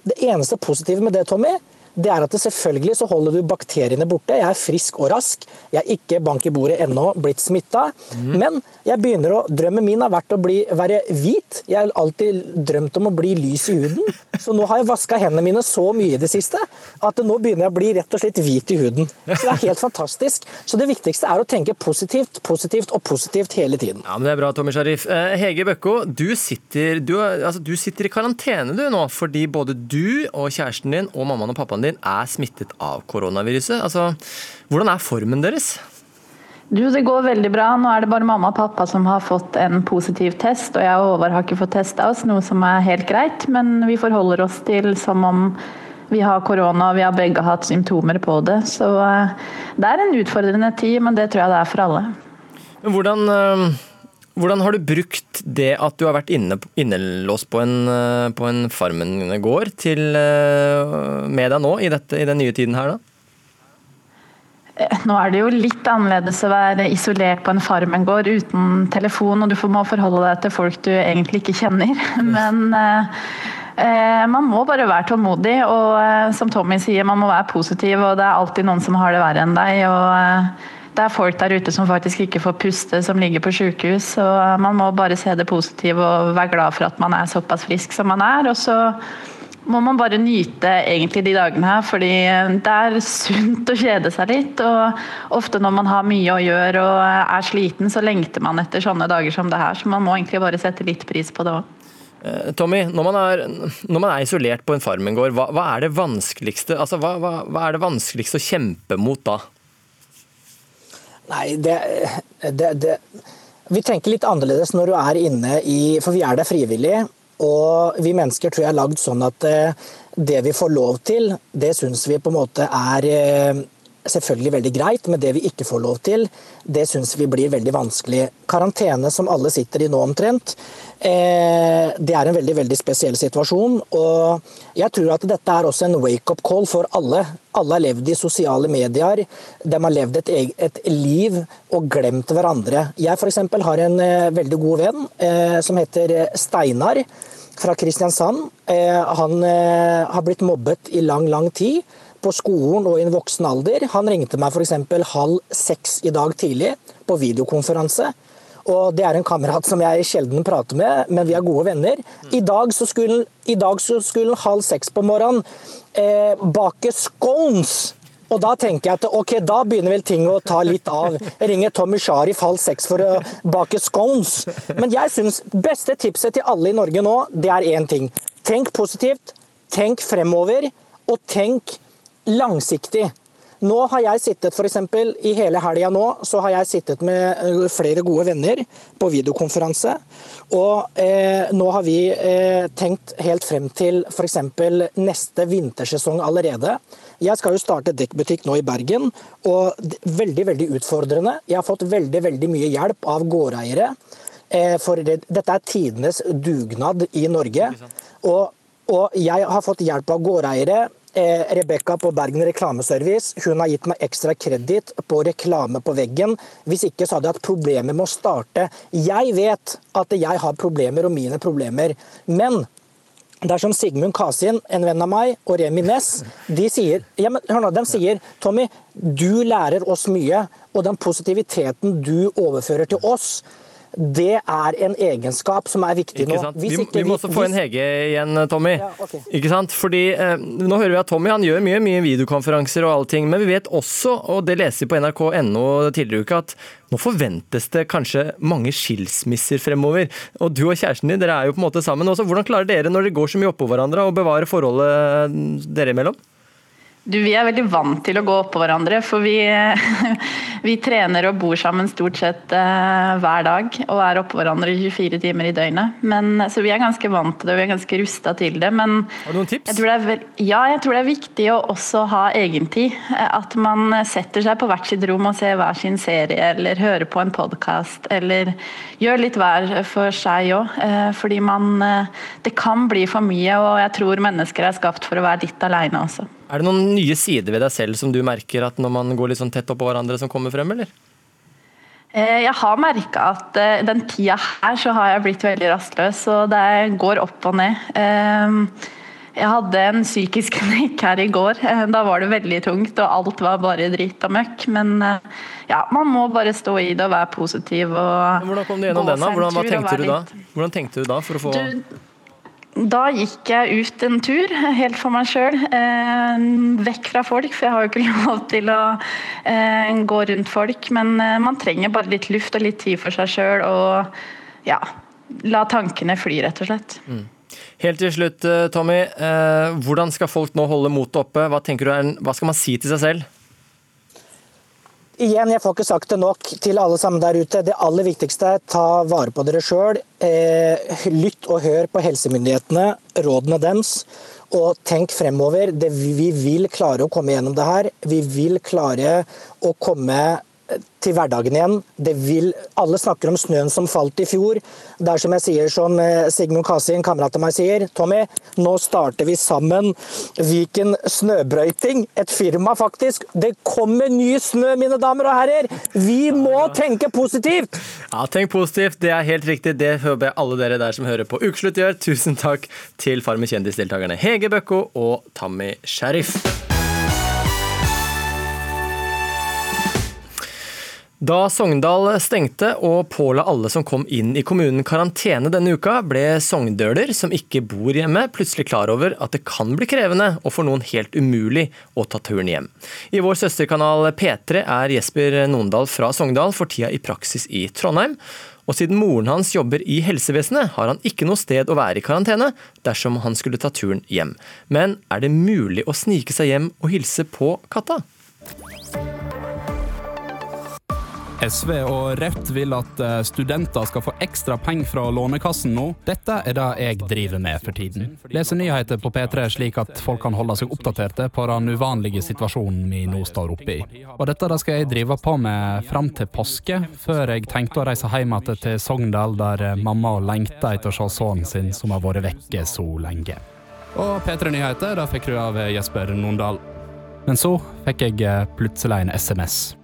det eneste positive med det, Tommy, det er at det selvfølgelig så holder du bakteriene borte. Jeg er frisk og rask. Jeg er ikke bank i bordet ennå blitt smitta. Men jeg begynner å, drømmen min har vært å bli, være hvit. Jeg har alltid drømt om å bli lys i huden. Så nå har jeg vaska hendene mine så mye i det siste at nå begynner jeg å bli rett og slett hvit i huden. Så det er helt fantastisk. Så det viktigste er å tenke positivt, positivt og positivt hele tiden. Ja, men Det er bra, Tommy Sharif. Eh, Hege Bøkko, du sitter, du, altså, du sitter i karantene du nå, fordi både du og kjæresten din og mammaen og pappaen din er smittet av koronaviruset. Altså, hvordan er formen deres? Du, det går veldig bra. Nå er det bare mamma og pappa som har fått en positiv test, og jeg og Håvard har ikke fått testa oss, noe som er helt greit. Men vi forholder oss til som om vi har korona og vi har begge hatt symptomer på det. Så eh, det er en utfordrende tid, men det tror jeg det er for alle. Men hvordan, eh, hvordan har du brukt det at du har vært inne, innelåst på en, eh, på en Farmen-gård eh, med deg nå i, dette, i den nye tiden her, da? Eh, Nå er det jo litt annerledes å være isolert på en Farmen-gård uten telefon, og du må forholde deg til folk du egentlig ikke kjenner. Men eh, man må bare være tålmodig, og eh, som Tommy sier, man må være positiv, og det er alltid noen som har det verre enn deg. og eh, det er folk der ute som faktisk ikke får puste, som ligger på sykehus. Så man må bare se det positive og være glad for at man er såpass frisk som man er. Og så må man bare nyte egentlig de dagene her, fordi det er sunt å kjede seg litt. Og ofte når man har mye å gjøre og er sliten, så lengter man etter sånne dager som det her. Så man må egentlig bare sette litt pris på det òg. Eh, Tommy, når man er, når man er isolert på en Farmen-gård, hva, hva er det altså, hva, hva, hva er det vanskeligste å kjempe mot da? Nei, det, det, det Vi tenker litt annerledes når du er inne i For vi er der frivillig. Og vi mennesker tror jeg er lagd sånn at eh, det vi får lov til, det syns vi på en måte er eh, selvfølgelig veldig greit, men det vi ikke får lov til, det syns vi blir veldig vanskelig. Karantene som alle sitter i nå omtrent, eh, det er en veldig veldig spesiell situasjon. Og jeg tror at dette er også en wake-up call for alle. Alle har levd i sosiale medier, de har levd et, et liv og glemt hverandre. Jeg f.eks. har en eh, veldig god venn eh, som heter Steinar fra Kristiansand. Han har blitt mobbet i lang, lang tid på skolen og i en voksen alder. Han ringte meg f.eks. halv seks i dag tidlig på videokonferanse. Og det er en kamerat som jeg sjelden prater med, men vi er gode venner. I dag så skulle, dag så skulle halv seks på morgenen eh, bake scones. Og da tenker jeg at ok, da begynner vel ting å ta litt av. Jeg ringer Tommy Sharif halv seks for å bake scones. Men jeg syns beste tipset til alle i Norge nå, det er én ting. Tenk positivt, tenk fremover, og tenk langsiktig. Nå har jeg sittet for eksempel, I hele helga nå så har jeg sittet med flere gode venner på videokonferanse. Og eh, nå har vi eh, tenkt helt frem til f.eks. neste vintersesong allerede. Jeg skal jo starte dekkbutikk nå i Bergen, og veldig veldig utfordrende. Jeg har fått veldig veldig mye hjelp av gårdeiere. Eh, for det, dette er tidenes dugnad i Norge. Og, og jeg har fått hjelp av gårdeiere. Eh, Rebekka på Bergen Reklameservice hun har gitt meg ekstra kreditt på reklame på veggen. Hvis ikke så hadde jeg hatt problemer med å starte. Jeg vet at jeg har problemer og mine problemer, men Dersom Sigmund Kasin, en venn av meg, og Remi Ness de sier ja, men, hør nå, de sier Tommy, du lærer oss mye, og den positiviteten du overfører til oss, det er en egenskap som er viktig nå. Vi, vi må også få hvis- en Hege igjen, Tommy. Ja, okay. Ikke sant? Fordi eh, Nå hører vi at Tommy han gjør mye, mye videokonferanser og allting, men vi vet også, og det leser vi på nrk.no tidligere i uka, at nå forventes det kanskje mange skilsmisser fremover. Og du og kjæresten din, dere er jo på en måte sammen også. Hvordan klarer dere, når dere går så mye oppå hverandre, å bevare forholdet dere imellom? Du, vi er veldig vant til å gå oppå hverandre, for vi, vi trener og bor sammen stort sett eh, hver dag. Og er oppå hverandre 24 timer i døgnet. Men, så vi er ganske vant til det, og vi er ganske rusta til det. Men Har du noen tips? jeg tror, det er ja, jeg tror det er viktig å også ha egentid. Eh, At man setter seg på hvert sitt rom og ser hver sin serie, eller hører på en podkast, eller gjør litt hver for seg òg. Fordi man eh, Det kan bli for mye, og jeg tror mennesker er skapt for å være litt aleine også. Er det noen nye sider ved deg selv som du merker at når man går litt sånn tett oppå hverandre, som kommer frem, eller? Eh, Jeg har merka at eh, den tida her så har jeg blitt veldig rastløs, og det går opp og ned. Eh, Jeg hadde en psykisk knekk her i går. Da var det veldig tungt, og alt var bare dritt og møkk. Men ja, man må bare stå i det og være positiv. Og Hvordan kom du gjennom den, da? Hvordan, tenkte du da? Hvordan tenkte du da for å få Du, da gikk jeg ut en tur, helt for meg sjøl. Eh, vekk fra folk, for jeg har jo ikke lov til å eh, gå rundt folk. Men eh, man trenger bare litt luft og litt tid for seg sjøl, og ja, la tankene fly, rett og slett. Helt til slutt, eh, Tommy. Eh, hvordan skal folk nå holde motet oppe? Hva, du hva skal man si til seg selv? Igjen, jeg får ikke sagt det nok til alle sammen der ute. Det aller viktigste er ta vare på dere sjøl. Eh, lytt og hør på helsemyndighetene, rådene deres. Og tenk fremover. Vi vil klare å komme gjennom det her. Vi vil klare å komme til hverdagen igjen. Det vil, alle snakker om snøen som falt i fjor. Det er som jeg sier, som eh, Sigmund Kasi, en kamerat av meg, sier. Tommy, nå starter vi sammen Viken snøbrøyting. Et firma, faktisk. Det kommer ny snø, mine damer og herrer! Vi må tenke positivt! Ja, Tenk positivt, det er helt riktig. Det håper jeg alle dere der som hører på Ukeslutt gjør. Tusen takk til Farmen kjendis-deltakerne Hege Bøkko og Tammy Sheriff. Da Sogndal stengte og påla alle som kom inn i kommunen karantene denne uka, ble sogndøler som ikke bor hjemme, plutselig klar over at det kan bli krevende og for noen helt umulig å ta turen hjem. I vår søsterkanal P3 er Jesper Nondal fra Sogndal for tida i praksis i Trondheim. Og siden moren hans jobber i helsevesenet, har han ikke noe sted å være i karantene dersom han skulle ta turen hjem. Men er det mulig å snike seg hjem og hilse på katta? SV og Rødt vil at eh, studenter skal få ekstra penger fra Lånekassen nå. Dette er det jeg driver med for tiden. Leser nyheter på P3 slik at folk kan holde seg oppdaterte på den uvanlige situasjonen vi nå står oppe i. Og dette det skal jeg drive på med fram til påske, før jeg tenkte å reise hjem igjen til Sogndal, der eh, mamma lengta etter å se sønnen sin som har vært vekke så lenge. Og P3 Nyheter da fikk du av Jesper Nondal. Men så fikk jeg eh, plutselig en SMS.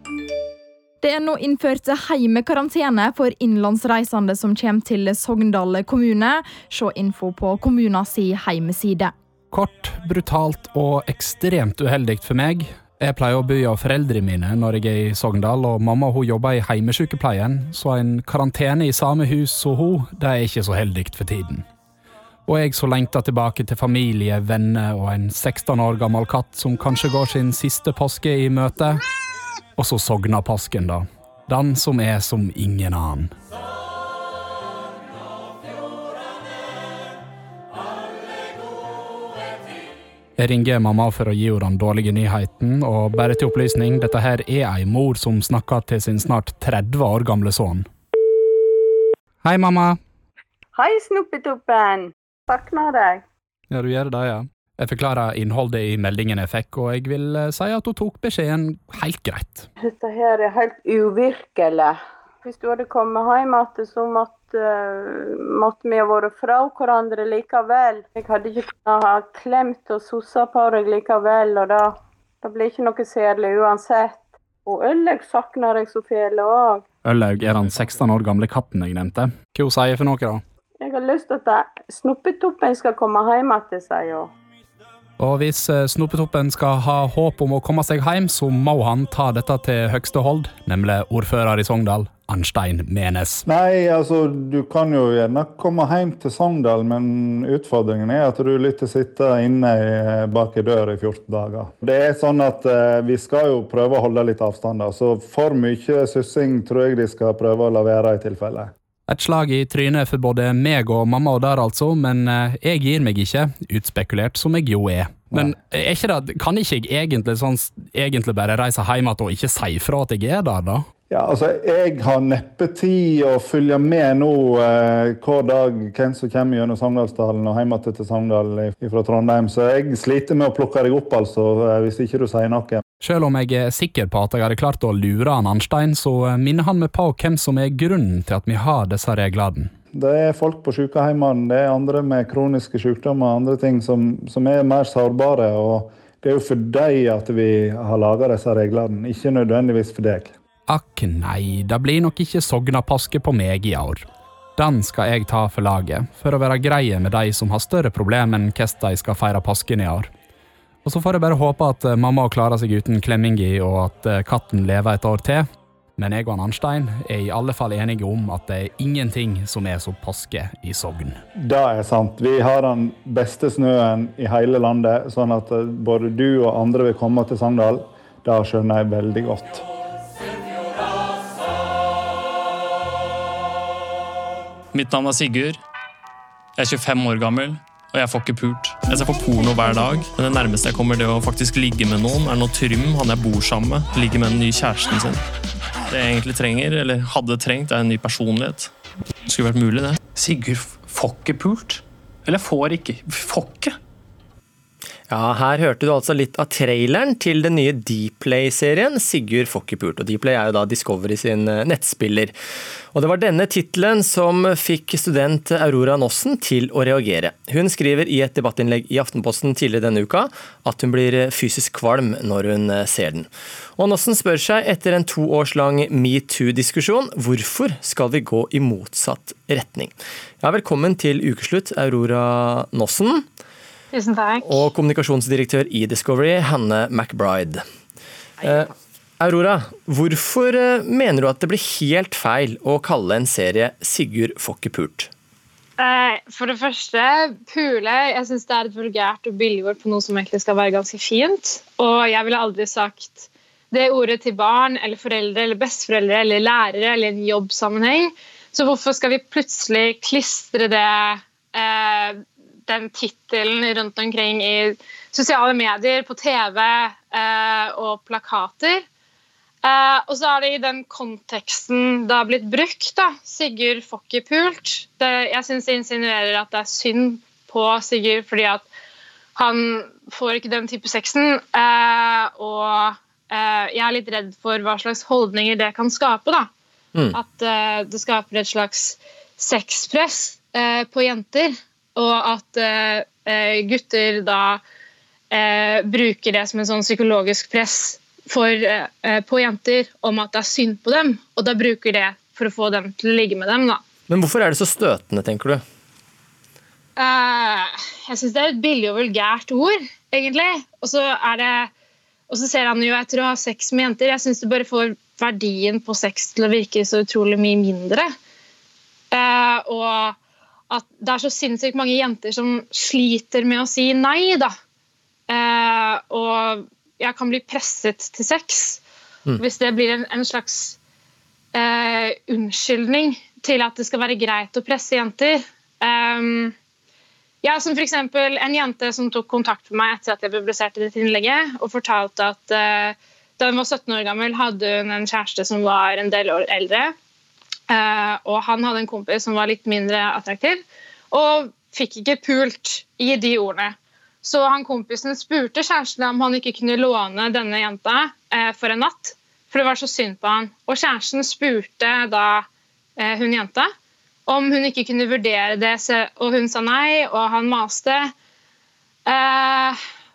Det er nå innført heimekarantene for innenlandsreisende som kommer til Sogndal kommune. Se info på kommunens heimeside. Kort, brutalt og ekstremt uheldig for meg. Jeg pleier å bo hos foreldrene mine når jeg er i Sogndal, og mamma hun jobber i heimesykepleien, så en karantene i samme hus som hun, det er ikke så heldig for tiden. Og jeg så lengter tilbake til familie, venner og en 16 år gammel katt som kanskje går sin siste påske i møte. Og så sogna påsken, da. Den som er som ingen annen. Jeg ringer mamma for å gi henne den dårlige nyheten, og bare til opplysning, dette her er ei mor som snakker til sin snart 30 år gamle sønn. Hei, mamma. Hei, Snoppetoppen. Savner deg. Ja, du gjør det, ja. Jeg forklarer innholdet i meldingen jeg fikk, og jeg vil eh, si at hun tok beskjeden helt greit. Dette her er helt uvirkelig. Hvis du hadde kommet hjem igjen, så måtte, uh, måtte vi ha vært fra hverandre likevel. Jeg hadde ikke kunnet ha klemt og sossa på deg likevel, og da, da blir ikke noe særlig uansett. Og Øllaug savner jeg så fælt òg. Øllaug er den 16 år gamle katten jeg nevnte. Hva hun sier for noe, da? Jeg Jeg har lyst til at Snoppetoppen skal komme hjem igjen, sier hun. Og hvis eh, Snopetoppen skal ha håp om å komme seg hjem, så må han ta dette til høgste hold, nemlig ordfører i Sogndal, Arnstein Menes. Nei, altså du kan jo gjerne komme hjem til Sogndal, men utfordringen er at du lytter sitte inne bak ei dør i 14 dager. Det er sånn at eh, vi skal jo prøve å holde litt avstander, så for mye sussing tror jeg de skal prøve å la være i tilfelle. Et slag i trynet for både meg og mamma og der, altså, men eh, jeg gir meg ikke, utspekulert som jeg jo er. Men er ikke det, kan ikke jeg egentlig, sånn, egentlig bare reise hjem igjen og ikke si fra at jeg er der, da? Ja, altså, Jeg har neppe tid å følge med nå eh, hver dag hvem som kommer gjennom Sogndalsdalen og hjem til Sogndal fra Trondheim, så jeg sliter med å plukke deg opp, altså, eh, hvis ikke du sier noe. Selv om jeg er sikker på at jeg hadde klart å lure han Arnstein, så minner han meg på hvem som er grunnen til at vi har disse reglene. Det er folk på sykehjemmene, det er andre med kroniske sykdommer og andre ting som, som er mer sårbare. og Det er jo for dem at vi har laga disse reglene, ikke nødvendigvis for deg. Akk nei, det blir nok ikke Sognapaske på meg i år. Den skal jeg ta for laget, for å være greie med de som har større problemer enn hvordan de skal feire pasken i år. Og så får jeg bare håpe at eh, mamma klarer seg uten klemmingi, og at eh, katten lever et år til. Men jeg og Arnstein er i alle fall enige om at det er ingenting som er som påske i Sogn. Det er sant. Vi har den beste snøen i hele landet, sånn at eh, både du og andre vil komme til Sogndal. Det skjønner jeg veldig godt. Mitt navn er Sigurd. Jeg er 25 år gammel, og jeg får ikke pult. Jeg ser på porno hver dag, men det nærmeste jeg kommer det å faktisk ligge med noen, er når Trym, han jeg bor sammen med, ligger med den nye kjæresten sin. Det jeg egentlig trenger, eller hadde trengt, er en ny personlighet. Det skulle vært mulig, det. Sigurd får ikke pult? Eller får ikke? Får ikke? Ja, Her hørte du altså litt av traileren til den nye Dplay-serien Sigurd Fokkepult. Og Dplay er jo da Discovery sin eh, nettspiller. Og Det var denne tittelen som fikk student Aurora Nossen til å reagere. Hun skriver i et debattinnlegg i Aftenposten tidligere denne uka at hun blir fysisk kvalm når hun eh, ser den. Og Nossen spør seg etter en to års lang metoo-diskusjon hvorfor skal vi gå i motsatt retning. Ja, Velkommen til ukeslutt, Aurora Nossen. Tusen takk. Og kommunikasjonsdirektør i Discovery, Hanne McBride. Eh, Aurora, hvorfor eh, mener du at det blir helt feil å kalle en serie 'Sigurd får ikke pult'? Eh, for det første, pule Jeg syns det er et vulgært og billig ord på noe som egentlig skal være ganske fint. Og jeg ville aldri sagt det ordet til barn eller foreldre eller besteforeldre eller lærere eller en jobbsammenheng. Så hvorfor skal vi plutselig klistre det eh, den tittelen rundt omkring i sosiale medier, på TV eh, og plakater. Eh, og så er det i den konteksten det har blitt brukt. da, Sigurd får ikke pult. Det, jeg syns det insinuerer at det er synd på Sigurd fordi at han får ikke den type sexen. Eh, og eh, jeg er litt redd for hva slags holdninger det kan skape. da. Mm. At eh, det skaper et slags sexpress eh, på jenter. Og at eh, gutter da eh, bruker det som en sånn psykologisk press for, eh, på jenter om at det er synd på dem, og da bruker det for å få dem til å ligge med dem. da. Men hvorfor er det så støtende, tenker du? Uh, jeg syns det er et billig og vulgært ord, egentlig. Og så, er det, og så ser han jo etter å ha sex med jenter. Jeg syns det bare får verdien på sex til å virke så utrolig mye mindre. Uh, og at det er så sinnssykt mange jenter som sliter med å si nei, da. Eh, og jeg kan bli presset til sex. Mm. Hvis det blir en, en slags eh, unnskyldning til at det skal være greit å presse jenter. Um, ja, som f.eks. en jente som tok kontakt med meg etter at jeg publiserte dette innlegget, og fortalte at uh, da hun var 17 år gammel, hadde hun en kjæreste som var en del år eldre. Uh, og han hadde en kompis som var litt mindre attraktiv, og fikk ikke pult i de ordene. Så han kompisen spurte kjæresten om han ikke kunne låne denne jenta uh, for en natt, for det var så synd på han. Og kjæresten spurte da uh, hun jenta om hun ikke kunne vurdere det, og hun sa nei, og han maste.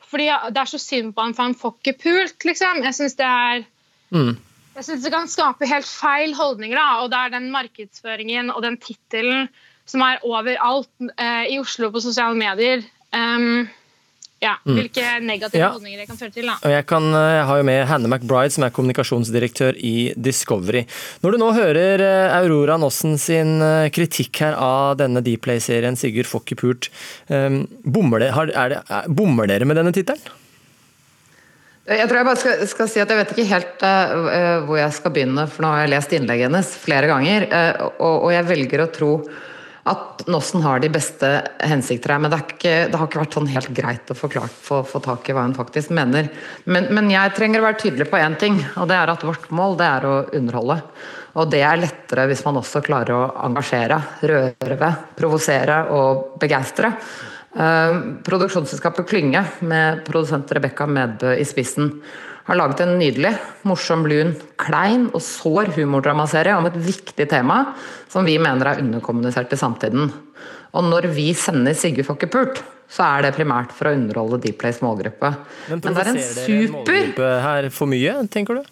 fordi det er så synd på han, for han får ikke pult, liksom. Jeg syns det er mm. Jeg synes Det kan skape helt feil holdninger. Da, og det er den markedsføringen og den tittelen som er overalt eh, i Oslo på sosiale medier. Um, ja, Mm. Hvilke negative Ja. holdninger det kan føre til. da. Og jeg, kan, eh, jeg har jo med Hanne McBride, som er kommunikasjonsdirektør i Discovery. Når du nå hører eh, Aurora Nossen sin eh, kritikk her av denne Dplay-serien 'Sigurd får ikke pult', eh, bommer, det, har, er det, er, bommer dere med denne tittelen? Jeg tror jeg bare skal, skal si at jeg vet ikke helt uh, hvor jeg skal begynne, for nå har jeg lest innlegget hennes flere ganger, Uh, og, og jeg velger å tro at Nossen har de beste hensikter her, men det, ikke, det har ikke vært sånn helt greit å forklart, få, få tak i hva hun faktisk mener. Men, men jeg trenger å være tydelig på én ting, og det er at vårt mål det er å underholde. Og det er lettere hvis man også klarer å engasjere, røre ved, provosere og begeistre. Eh, produksjonsselskapet Klynge, med produsent Rebekka Medbø i spissen, har laget en nydelig, morsom, lun, klein og sår humordramaserie om et viktig tema som vi mener er underkommunisert i samtiden. Og når vi sender 'Sigurd får pult', så er det primært for å underholde DeepLays målgruppe. Men Men det er en super målgruppe her for mye, tenker du?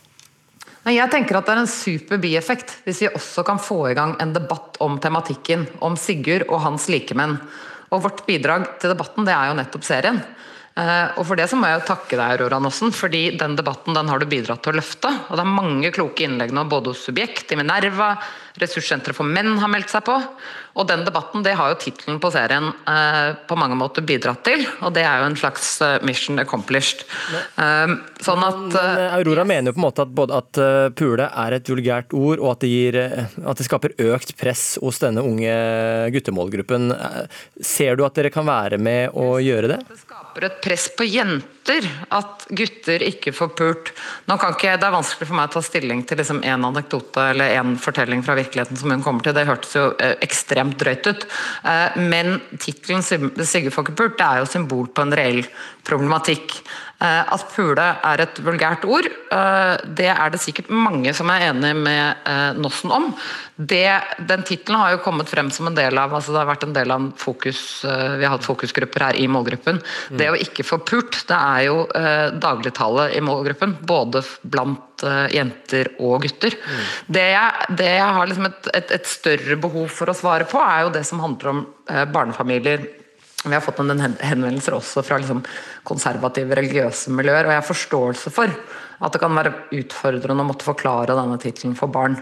Jeg tenker at det er en super bieffekt hvis vi også kan få i gang en debatt om tematikken, om Sigurd og hans likemenn. Og vårt bidrag til debatten det er jo nettopp serien. Eh, og for det så må jeg jo takke deg, Aurora Nossen, fordi den debatten den har du bidratt til å løfte. Og det er mange kloke innlegg nå, både hos Subjekt, i Minerva, Ressurssenteret for menn har meldt seg på. Og den debatten det har jo tittelen på serien eh, på mange måter bidratt til, og det er jo en slags eh, mission accomplished. Eh, sånn at Men eh, Aurora mener jo på en måte at både at eh, pule er et vulgært ord, og at det, gir, eh, at det skaper økt press hos denne unge guttemålgruppen. Eh, Ser du at dere kan være med å gjøre det? det? skaper et press på jenter at gutter ikke får pult. Ikke, Det er vanskelig for meg å ta stilling til liksom en anekdote eller en fortelling fra virkeligheten som hun kommer til. Det hørtes jo eh, ekstremt drøyt ut. Eh, men tittelen 'Sigurd får ikke pult' det er jo symbol på en reell problematikk. Eh, At pule er et vulgært ord, eh, det er det sikkert mange som er enig med eh, Nossen om. Det, den tittelen har jo kommet frem som en del av altså det har vært en del av fokus, Vi har hatt fokusgrupper her i målgruppen. Det å ikke få pult, det er jo dagligtale i målgruppen. Både blant jenter og gutter. Det, jeg, det jeg har liksom et, et, et større behov for å svare på, er jo det som handler om barnefamilier. Vi har fått noen henvendelser også fra liksom konservative religiøse miljøer, og jeg har forståelse for at det kan være utfordrende å måtte forklare denne tittelen for barn.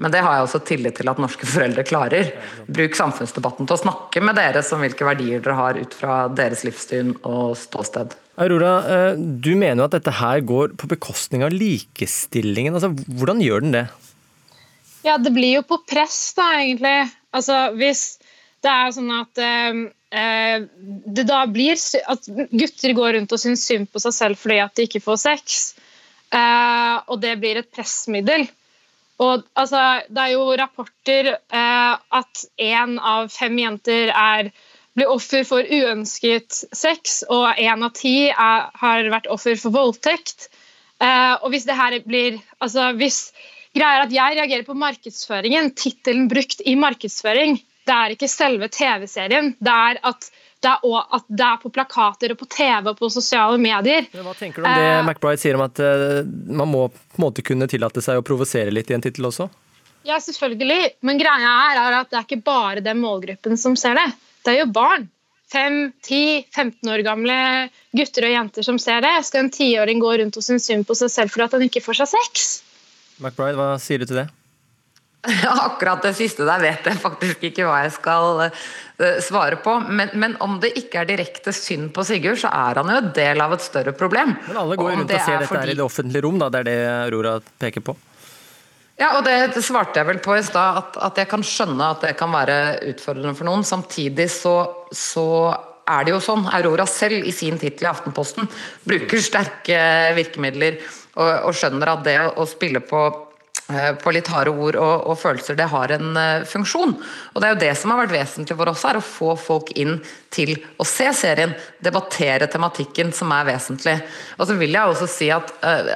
Men det har jeg også tillit til at norske foreldre klarer. Bruk samfunnsdebatten til å snakke med dere om hvilke verdier dere har ut fra deres livssyn og ståsted. Aurora, eh, du mener jo at dette her går på bekostning av likestillingen. Altså, hvordan gjør den det? Ja, det blir jo på press, da, egentlig. Altså, hvis det er sånn at eh, eh, det da blir At gutter går rundt og syns synd på seg selv fordi at de ikke får sex, eh, og det blir et pressmiddel. Og altså, det er jo rapporter eh, at én av fem jenter er, blir offer for uønsket sex, og én av ti er, har vært offer for voldtekt. Eh, og hvis det her blir altså hvis Greia er at jeg reagerer på markedsføringen. Tittelen brukt i markedsføring. Det er ikke selve TV-serien. Det er at det er, også, at det er på plakater og på TV og på sosiale medier. Hva tenker du om det Eh, McBride sier om at eh, man må på en måte kunne tillate seg å provosere litt i en tittel også? Ja, selvfølgelig. Men greia er, er at det er ikke bare den målgruppen som ser det. Det er jo barn. 5-10-15 år gamle gutter og jenter som ser det. Skal en tiåring gå rundt og synes synd på seg selv for at han ikke får seg sex? McBride, hva sier du til det? Akkurat det siste der vet jeg faktisk ikke hva jeg skal eh, svare på. Men, men om det ikke er direkte synd på Sigurd, så er han jo en del av et større problem. Men alle går Og rundt og ser er dette fordi- i det offentlige rom, da. Det er det Aurora peker på. Ja, og det, svarte jeg vel på i stad, at, at jeg kan skjønne at det kan være utfordrende for noen. Samtidig så, så er det jo sånn, Aurora selv i sin tittel i Aftenposten bruker sterke virkemidler og, og skjønner at det å, spille på på litt harde ord og, og følelser, det har en uh, funksjon. Og Det er jo det som har vært vesentlig for oss, er å få folk inn til å se serien, debattere tematikken som er vesentlig. Og så vil jeg også si at eh,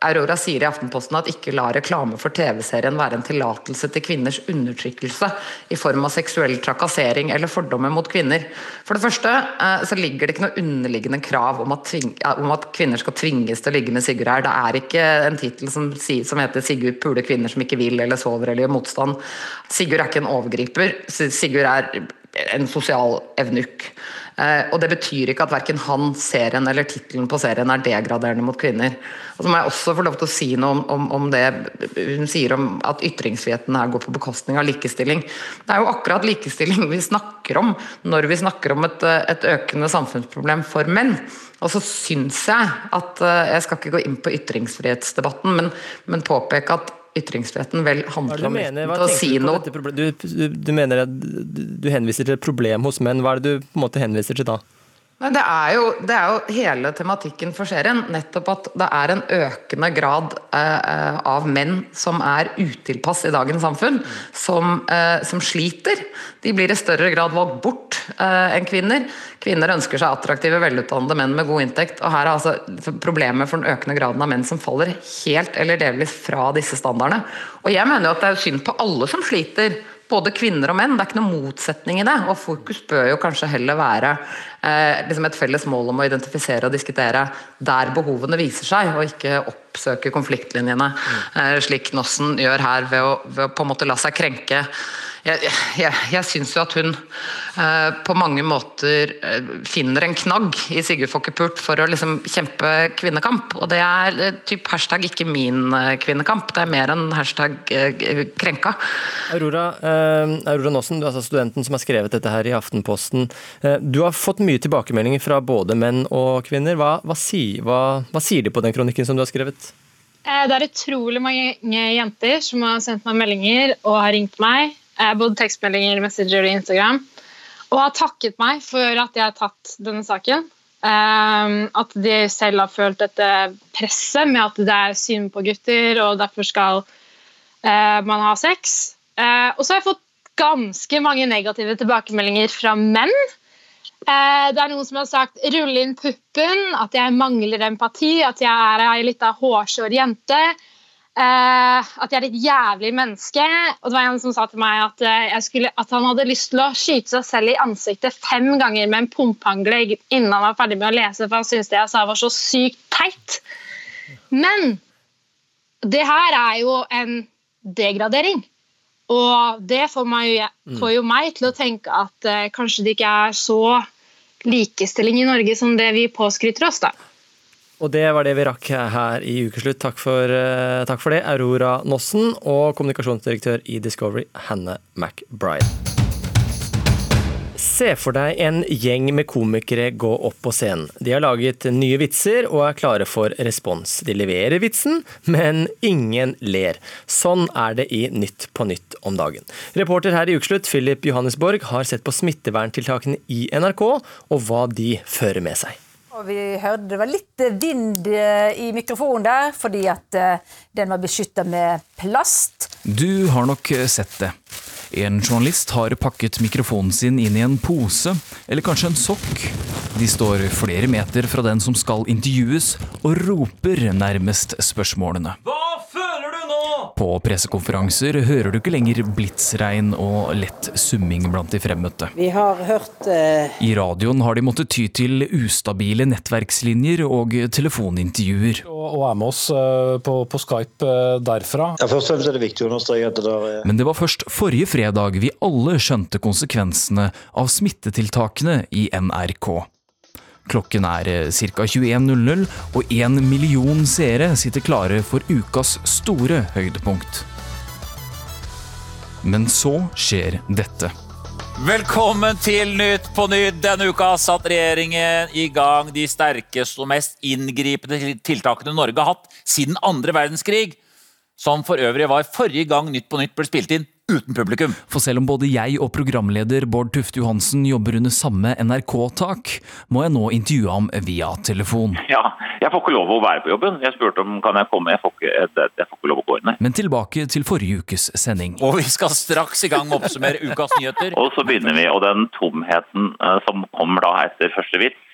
Aurora sier i Aftenposten at ikke la reklame for TV-serien være en tillatelse til kvinners undertrykkelse i form av seksuell trakassering eller fordommer mot kvinner. For det første eh, så ligger det ikke noe underliggende krav om at, om at kvinner skal tvinges til å ligge med Sigurd her. Det er ikke en tittel som, som, heter 'Sigurd puler kvinner som ikke vil eller sover eller gjør motstand'. Sigurd er ikke en overgriper. Sigurd er en sosial evnuk. Eh, og det betyr ikke at verken han, serien eller tittelen på serien er degraderende mot kvinner. Og så må jeg også få lov til å si noe om, om, om, det hun sier om at ytringsfriheten her går på bekostning av likestilling. Det er jo akkurat likestilling vi snakker om når vi snakker om et, et økende samfunnsproblem for menn. Og så syns jeg at eh, Jeg skal ikke gå inn på ytringsfrihetsdebatten, men, men påpeke at ytringsfriheten vel handler om retten til å si noe. Du, du, du, mener du henviser til et problem hos menn. Hva er det du på en måte henviser til da? Det er, jo, det er, jo, hele tematikken for serien. Nettopp at det er en økende grad eh, av menn som er utilpass i dagens samfunn. Som, eh, som, sliter. De blir i større grad valgt bort eh, enn kvinner. Kvinner ønsker seg attraktive, velutdannede menn med god inntekt. Og her er altså problemet for den økende graden av menn som faller helt eller delvis fra disse standardene. Og jeg mener jo at det er synd på alle som sliter både kvinner og menn. Det er ikke noen motsetning i det. Og fokus bør jo kanskje heller være eh, liksom et felles mål om å identifisere og diskutere der behovene viser seg, og ikke oppsøke konfliktlinjene, eh, slik Nossen gjør her, ved å, ved å på en måte la seg krenke jeg, jeg, jeg syns jo at hun eh, på mange måter eh, finner en knagg i Sigurd Fokkepult for å liksom kjempe kvinnekamp. Og det er eh, typ hashtag ikke min eh, kvinnekamp, det er mer enn hashtag eh, krenka. Aurora, eh, Aurora Nåsen, du er altså studenten som har skrevet dette her i Aftenposten. du har fått mye tilbakemeldinger fra både menn og kvinner. Hva, hva, si, hva, hva sier de på den kronikken som du har skrevet? Det er utrolig mange jenter som har sendt meg meldinger og har ringt meg både tekstmeldinger, Messenger og Instagram, og har takket meg for at jeg har tatt denne saken. Um, at de selv har følt dette presset med at det er synd på gutter, og derfor skal uh, man ha sex. Uh, og så har jeg fått ganske mange negative tilbakemeldinger fra menn. Uh, det er noen som har sagt 'rulle inn puppen', at jeg mangler empati, at jeg er ei lita hårsår jente. Uh, at jeg er et jævlig menneske. Og det var en som sa til meg at, uh, skulle, at, han hadde lyst til å skyte seg selv i ansiktet fem ganger med en pumphangle innen han var ferdig med å lese, for han syntes det jeg sa var så sykt teit. Men det her er jo en degradering. Og det får, meg, mm. får jo meg til å tenke at uh, kanskje det ikke er så likestilling i Norge som det vi påskryter oss. da. Og det var det vi rakk her i Ukeslutt. Takk for, uh, takk for det, Aurora Nossen og kommunikasjonsdirektør i Discovery, Hanne McBride. Se for deg en gjeng med komikere gå opp på scenen. De har laget nye vitser og er klare for respons. De leverer vitsen, men ingen ler. Sånn er det i Nytt på Nytt om dagen. Reporter her i Ukeslutt, Philip Johannesborg, har sett på smitteverntiltakene i NRK, og hva de fører med seg. Og vi hørte det var litt vind eh, i mikrofonen der, fordi at eh, den var beskytta med plast. Du har nok eh, sett det. En journalist har pakket mikrofonen sin inn i en pose, eller kanskje en sokk. De står flere meter fra den som skal intervjues, og roper nærmest spørsmålene. Hva på pressekonferanser hører du ikke lenger blitsregn og lett summing blant de fremmøtte. Vi har hørt uh... I radioen har de måttet ty til ustabile nettverkslinjer og telefonintervjuer. Og, og er med oss uh, på, på, Skype uh, derfra. Ja, først og fremst er det viktig å understreke at det der er Men det var først forrige fredag vi alle skjønte konsekvensene av smittetiltakene i NRK. Klokken er eh, ca. 21.00, og én million seere sitter klare for ukas store høydepunkt. Men så skjer dette. Velkommen til Nytt på Nytt. Denne uka satt regjeringen i gang de sterkeste og mest inngripende tiltakene Norge har hatt siden andre verdenskrig. Som for øvrig var forrige gang Nytt på Nytt ble spilt inn uten publikum. For selv om både jeg og programleder Bård Tufte Johansen jobber under samme NRK-tak, må jeg nå intervjue ham via telefon. Ja, jeg får ikke lov å være på jobben. Jeg spurte om kan jeg komme, jeg får ikke, jeg får ikke lov å gå inn. Men tilbake til forrige ukes sending. Og vi skal straks i gang med å oppsummere ukas nyheter. og så begynner vi, og den tomheten eh, som kommer da etter første vits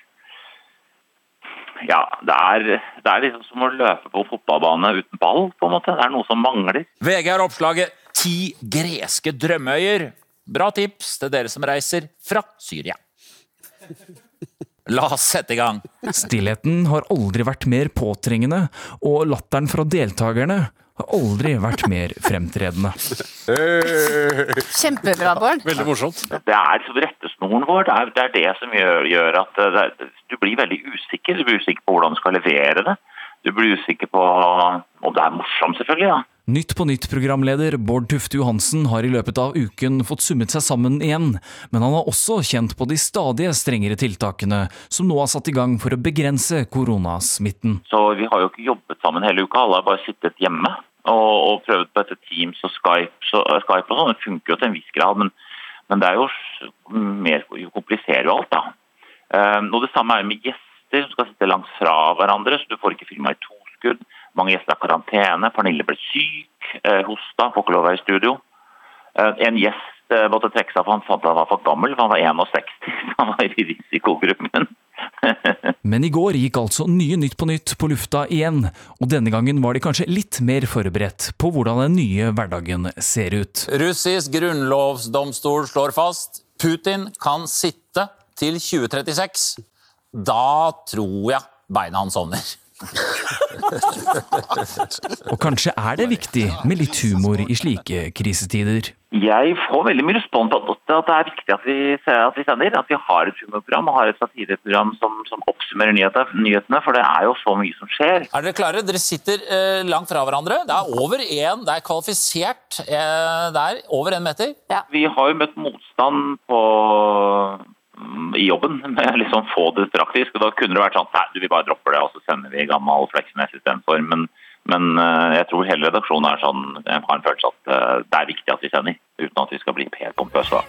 ja, det er, det er liksom som å løpe på fotballbane uten ball, på en måte. Det er noe som mangler. VG har oppslaget 'Ti greske drømmeøyer'. Bra tips til dere som reiser fra Syria. La oss sette i gang. Stillheten har aldri vært mer påtrengende, og latteren fra deltakerne har aldri vært mer fremtredende. Kjempebra, Bård. Veldig morsomt. Det er liksom rettesnoren vår. Det er det, er det som gjør, gjør at det, det, du blir veldig usikker. Du blir usikker på hvordan du skal levere det. Du blir usikker på om det er morsomt, selvfølgelig. ja. Nytt på nytt-programleder Bård Tufte Johansen har i løpet av uken fått summet seg sammen igjen, men han har også kjent på de stadige strengere tiltakene som nå er satt i gang for å begrense koronasmitten. Så vi har jo ikke jobbet sammen hele uka. Alle har bare sittet hjemme og, og prøvd på dette Teams og Skype. Så, Skype og sånn, Det funker jo til en viss grad, men, men det er jo mer jo kompliserer jo alt, da. Um, og Det samme er med gjester som skal sitte langt fra hverandre, så du får ikke filma i toskudd. Mange gjester har karantene. Pernille ble syk, eh, hosta, får ikke lov å være i studio. Eh, en gjest eh, måtte trekke seg for han fant at han var for gammel, for han var 61, så han var i risikogruppen. Men i går gikk altså nye Nytt på Nytt på lufta igjen, og denne gangen var de kanskje litt mer forberedt på hvordan den nye hverdagen ser ut. Russisk grunnlovsdomstol slår fast Putin kan sitte til 2036. Da tror jeg beina hans sovner. Og kanskje er det viktig med litt humor i slike krisetider. Jeg får veldig mye respons på at det er viktig at vi, at vi sender. At vi har et humorprogram og har et satireprogram som, som oppsummerer nyheter, nyhetene. For det er jo så mye som skjer. Er dere klare? Dere sitter eh, langt fra hverandre. Det er over én, det er kvalifisert. Eh, det er over én meter. Vi har jo møtt motstand på i jobben med sånn få det praktisk. og Da kunne det vært sånn at vi bare dropper det, og så sender vi gammel Fleksnes istedenfor. Men, men eh, jeg tror hele redaksjonen er sånn, jeg har en følelse at eh, det er viktig at vi sender, uten at vi skal bli helt pompøse. da.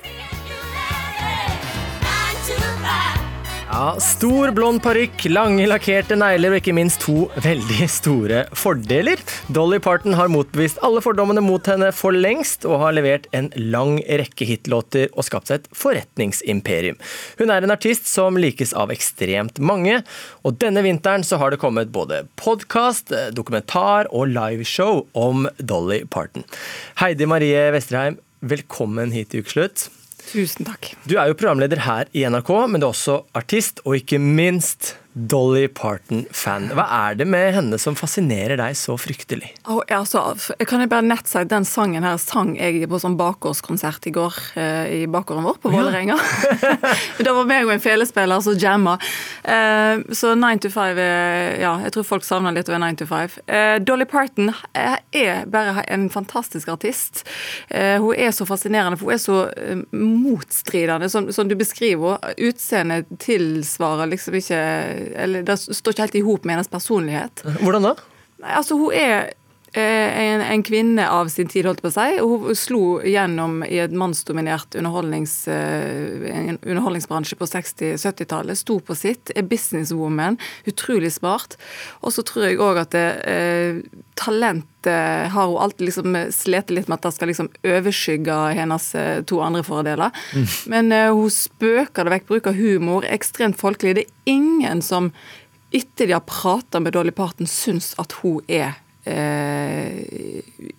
Ja, Stor blond parykk, lange lakkerte negler og ikke minst to veldig store fordeler. Dolly Parton har motbevist alle fordommene mot henne for lengst, og har levert en lang rekke hitlåter og skapt seg et forretningsimperium. Hun er en artist som likes av ekstremt mange, og denne vinteren så har det kommet både podkast, dokumentar og liveshow om Dolly Parton. Heidi Marie Vesterheim, velkommen hit til Ukeslutt. Tusen takk. Du er jo programleder her i NRK, men du er også artist, og ikke minst Dolly Parton-fan. Hva er det med henne som fascinerer deg så fryktelig? Oh, altså, kan jeg bare nett si Den sangen her sang jeg på sånn bakgårdskonsert i går eh, i bakgården vår på Ja. da var meg og en felespiller som jamma. Eh, så 9 to 5 er Ja, jeg tror folk savner litt over 9 to 5. Eh, Dolly Parton er, er bare en fantastisk artist. Eh, hun er så fascinerende, for hun er så eh, motstridende, som, som du beskriver. Utseendet tilsvarer liksom ikke Eller det står ikke helt i hop med hennes personlighet. Hvordan da? Nei, altså Hun er en, en kvinne av sin tid, holdt på å si. og Hun slo gjennom i et mannsdominert underholdnings, eh, underholdningsbransje på 60-70-tallet. Sto på sitt. Er businesswoman. Utrolig smart. Og så tror jeg òg at det, eh, talentet har hun alltid liksom slitt litt med at det skal liksom overskygge hennes eh, to andre fordeler. Men eh, hun spøker det vekk, bruker humor, ekstremt folkelig. Det er ingen som etter de har prata med Dolly Parton, syns at hun er eh,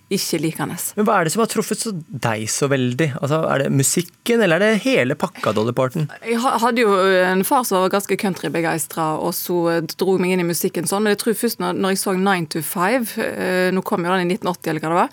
ikke likende. Men Hva er det som har truffet så deg så veldig? Altså, Er det musikken, eller er det hele pakka Dolly Parton? Jeg hadde jo en far som var ganske countrybegeistra, og så dro meg inn i musikken sånn. Men jeg tror først når, jeg så 9 to 5, eh, nå kom jo den i 1980 eller hva det var,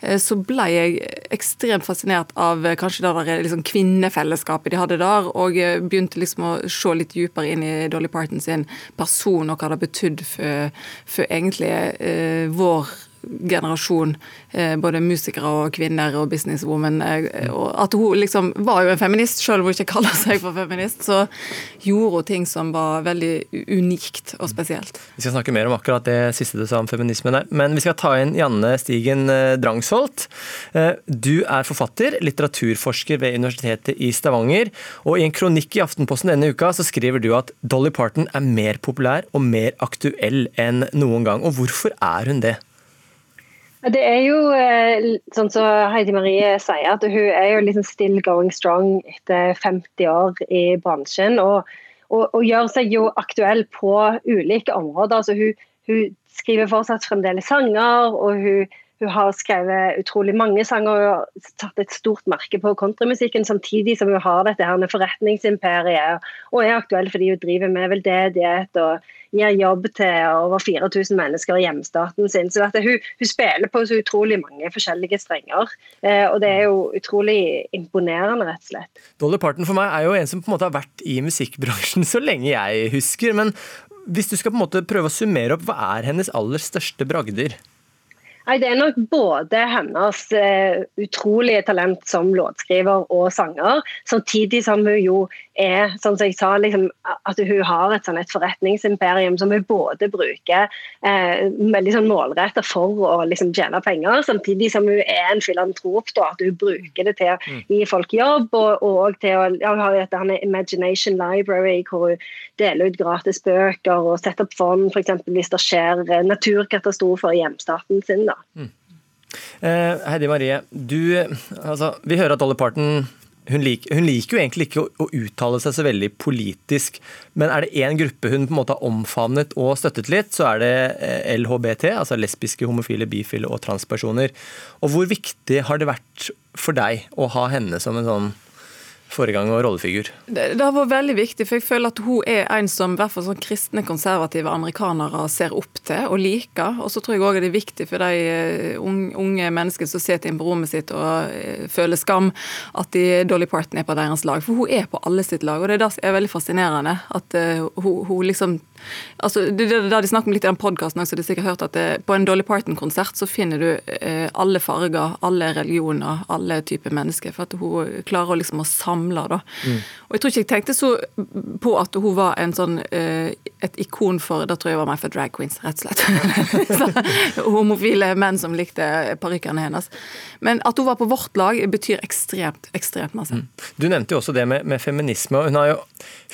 eh, så ble jeg ekstremt fascinert av eh, kanskje det der liksom kvinnefellesskapet de hadde der, og eh, begynte liksom å se litt dypere inn i Dolly Parton sin person og hva det betydde for, for egentlig eh, vår generasjon, eh, både musikere og kvinner og businesswoman. eh, At hun liksom var jo en feminist, selv om hun ikke kaller seg for feminist, så gjorde hun ting som var veldig unikt og spesielt. Vi skal snakke mer om akkurat det siste du sa om feminismen der. Men vi skal ta inn Janne Stigen eh, Drangsholt. Du er forfatter, litteraturforsker ved Universitetet i Stavanger. Og i en kronikk i Aftenposten denne uka så skriver du at Dolly Parton er mer populær og mer aktuell enn noen gang. Og hvorfor er hun det? Det er jo eh, sånn som Heidi Marie sier, at hun er jo liksom still going strong etter 50 år i bransjen. Og, og, og gjør seg jo aktuell på ulike områder. Altså, hun, hun skriver fortsatt fremdeles sanger, og hun, hun har skrevet utrolig mange sanger og tatt et stort merke på countrymusikken, samtidig som hun har dette her med forretningsimperiet og er aktuell fordi hun driver med veldedighet og gir jobb til over 4000 mennesker i hjemstaten sin. Så hun, hun, spiller på så utrolig mange forskjellige strenger. Eh, og det er jo utrolig imponerende, rett og slett. Dolly Parton for meg er jo en som på en måte har vært i musikkbransjen så lenge jeg husker. Men hvis du skal på en måte prøve å summere opp, hva er hennes aller største bragder? Nei, Det er nok både hennes eh, utrolige talent som låtskriver og sanger, samtidig som hun jo er sånn som jeg sa, liksom, at hun har et, sånn, et forretningsimperium som hun både bruker eh, veldig sånn målretta for å liksom, tjene penger, samtidig som hun er en filantrop. Da, at hun bruker det til å mm. gi folk jobb, og, og til å ja, hun har dette Imagination Library, hvor hun deler ut gratis bøker og setter opp fond f.eks. hvis det skjer eh, naturkatastrofer i hjemstaten sin. da. Mm. Eh, Heidi Marie, du, altså, vi hører at Dolly Parton hun, lik, hun, liker jo egentlig ikke å, å, uttale seg så veldig politisk, men er det én gruppe hun på en måte har omfavnet og støttet litt, så er det eh, LHBT, altså lesbiske, homofile, bifile og transpersoner. Og Hvor viktig har det vært for deg å ha henne som en sånn foregang og rollefigur? Det, det, har vært veldig viktig, for jeg føler at hun er en som i hvert fall sånn kristne, konservative amerikanere ser opp til og liker. Og så tror jeg òg det er viktig for de eh, unge menneskene som sitter inne på rommet sitt og eh, føler skam, at de, Dolly Parton er på deres lag. For hun er på alle sitt lag, og det er det er veldig fascinerende. At uh, hun, hun liksom altså, det, det, det de snakket om litt i den podkasten også, det er sikkert hørt at det, på en Dolly Parton-konsert så finner du eh, alle farger, alle religioner, alle typer mennesker. For at hun klarer liksom å samle. da. Mm. Og Jeg tror ikke jeg tenkte så på at hun var en sånn, eh, et ikon for Da tror jeg var meg for drag queens, rett og slett. homofile menn som likte parykkene hennes. Men at hun var på vårt lag, betyr ekstremt, ekstremt masse. Mm. Du nevnte jo også det med, med feminisme. Hun, jo,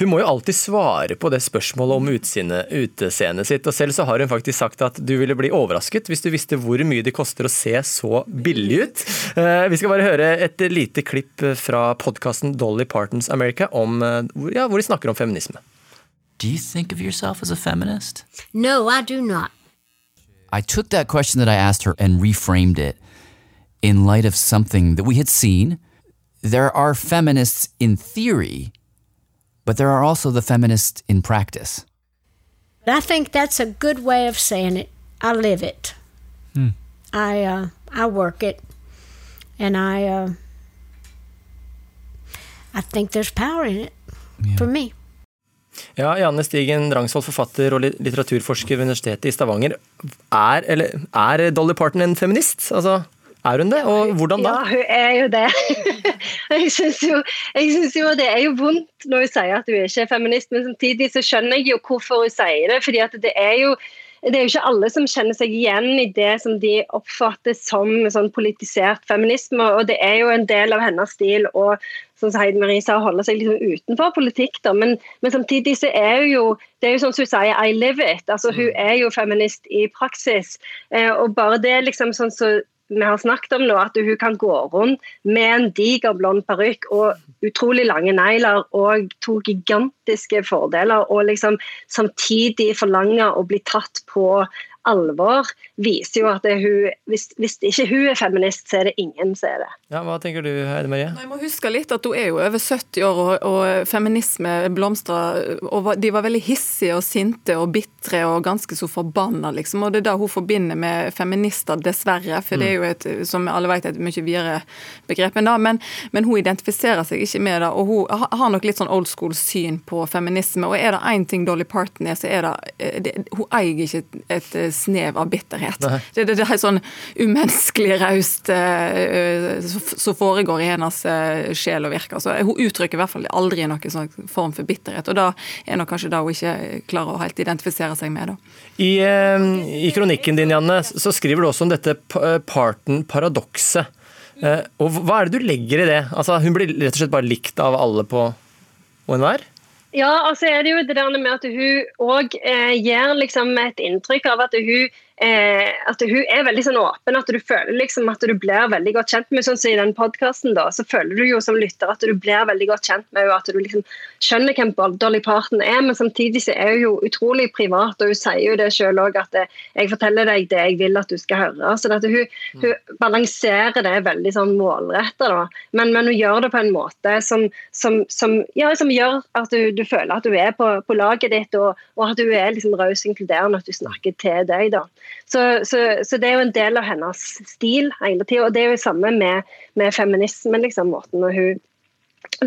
hun må jo alltid svare på det spørsmålet om utseendet uteseendet sitt. og Selv så har hun faktisk sagt at du ville bli overrasket hvis du visste hvor mye det koster å se så billig ut. Eh, vi skal bare høre et lite klipp fra podkasten Dolly Partons America om, eh, ja, hvor de snakker om feminisme. Do you think of yourself as a feminist? No, I do not. I took that question that I asked her and reframed it in light of something that we had seen. There are feminists in theory, but there are also the feminists in practice. I think that's a good way of saying it. I live it. Mm. I uh, I work it, and I uh, I think there's power in it yeah. for me. Ja, Janne Stigen Drangsvold, forfatter og litteraturforsker ved Universitetet i Stavanger. Er, eller, er Dolly Parton en feminist? Altså, er hun det, og hvordan da? Ja, hun er jo det. jeg syns jo, jo, det er jo vondt når hun sier at hun ikke er feminist, men samtidig så skjønner jeg jo hvorfor hun sier det. fordi det er jo det er jo ikke alle som kjenner seg igjen i det som de oppfatter som sånn politisert feminisme. og Det er jo en del av hennes stil sånn som Heidi Marie sa, holde seg liksom utenfor politikk. Da. Men, men, samtidig så er hun jo det er jo sånn som hun sier, I live it. altså Hun mm. er jo feminist i praksis. Eh, og bare det liksom sånn så vi har snakket om nå, at hun kan gå rundt med en diger blond parykk og utrolig lange negler og to gigantiske fordeler, og liksom samtidig forlange å bli tatt på alvor, viser jo at hun, hvis, hvis, ikke hun er feminist, så er det ingen som er det. Ja, Hva tenker du Heide Marie? Jeg må huske litt at Hun er jo over 70 år, og, og feminisme blomstra. og De var veldig hissige og sinte og bitre og ganske så forbanna, liksom. Og det er da hun forbinder med feminister, dessverre. For det er jo et, som alle vet, et mye videre begrep enn det. Men, men, hun identifiserer seg ikke med det, og hun har nok litt sånn old school syn på feminisme. Og er det én ting Dolly Parton er, så er det, eh, det Hun eier ikke et, et snev av bitterhet. Det, det, det, er sånn umenneskelig raust uh, som foregår i hennes uh, sjel og virke. Så hun uttrykker i hvert fall aldri noen sånn form for bitterhet. Og da er nok kanskje det hun ikke klarer å helt identifisere seg med. Da. I, I, kronikken din, Janne, så skriver du også om dette parten-paradokset. og hva er det du legger i det? Altså, hun blir rett og slett bare likt av alle på og enhver? Ja, altså er det jo det der med at hun òg eh, gir liksom et inntrykk av at hun eh, at hun er veldig sånn åpen, at du føler liksom at du blir veldig godt kjent med Sånn som i den podkasten, så føler du jo som lytter at du blir veldig godt kjent med henne, at du liksom skjønner hvem Dolly Parton er, men samtidig så er hun jo utrolig privat, og hun sier jo det sjøl òg, at eh, jeg forteller deg det jeg vil at du skal høre. Så at hun, hun balanserer det veldig sånn målretta, men, men, hun gjør det på en måte som, som, som, ja, som gjør at du, du, føler at du er på, på laget ditt, og, og, at du er liksom raus inkluderende, at du snakker til deg. da. Så, så, så, det er jo en del av hennes stil hele tida. Og det er jo samme med, med feminismen, liksom, måten hun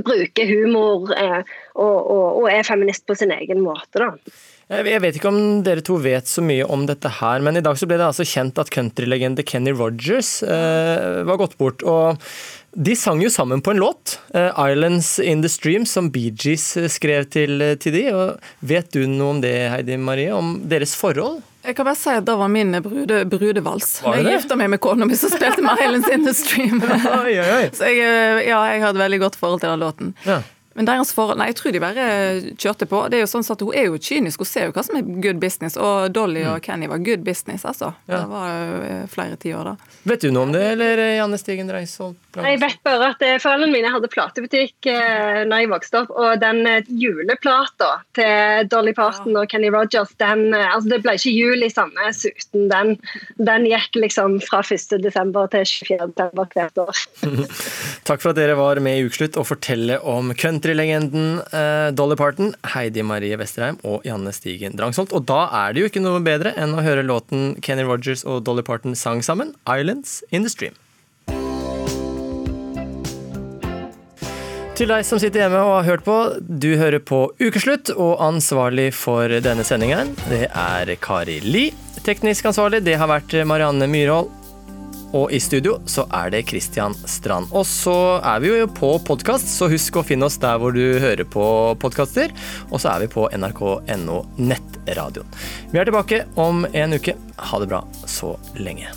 bruker humor eh, og, og, og, er feminist på sin egen måte. da. Jeg vet ikke om dere to vet så mye om dette her, men i dag så ble det altså kjent at countrylegende Kenny Rogers eh, var gått bort. og de sang jo sammen på en låt, uh, 'Islands In The Stream', som Bee Gees skrev til, til de. Og vet du noe om det, Heidi Marie, om deres forhold? Jeg kan bare si at Det var min brude, brudevals. Var jeg gifta meg med kona mi som spilte med Islands in the Stream. oi, oi, oi. Så jeg, eh, ja, jeg hadde veldig godt forhold til den låten. Ja. Men deres forhold Nei, jeg tror de bare kjørte på. Det er jo sånn at Hun er jo kynisk, hun ser jo hva som er good business. Og Dolly og mm. Kenny var good business, altså. Ja. Det var eh, flere tiår, da. Vet du noe om det, eller eh, Janne Stigen Reisholt? Jeg vet bare at eh, foreldrene mine hadde platebutikk eh, når jeg vokste opp, og den juleplata til Dolly Parton og Kenny Rogers, den, altså det ble ikke jul i Sandnes uten den. Den gikk liksom fra 1. desember til 24. hvert år. Takk for at dere var med i Ukeslutt og fortelle om country countrylegenden uh, Dolly Parton, Heidi Marie Vesterheim og Janne Stigen Drangsholt. Og da er det jo ikke noe bedre enn å høre låten Kenny Rogers og Dolly Parton sang sammen, 'Islands in the Stream'. Til deg som sitter hjemme og har hørt på, du hører på Ukeslutt, og ansvarlig for denne sendingen, det er Kari Li. Teknisk ansvarlig, det har vært Marianne Myrhold. Og i studio så er det Christian Strand. Og så er vi jo på podkast, så husk å finne oss der hvor du hører på podkaster. Og så er vi på nrk.no nettradioen. Vi er tilbake om en uke. Ha det bra så lenge.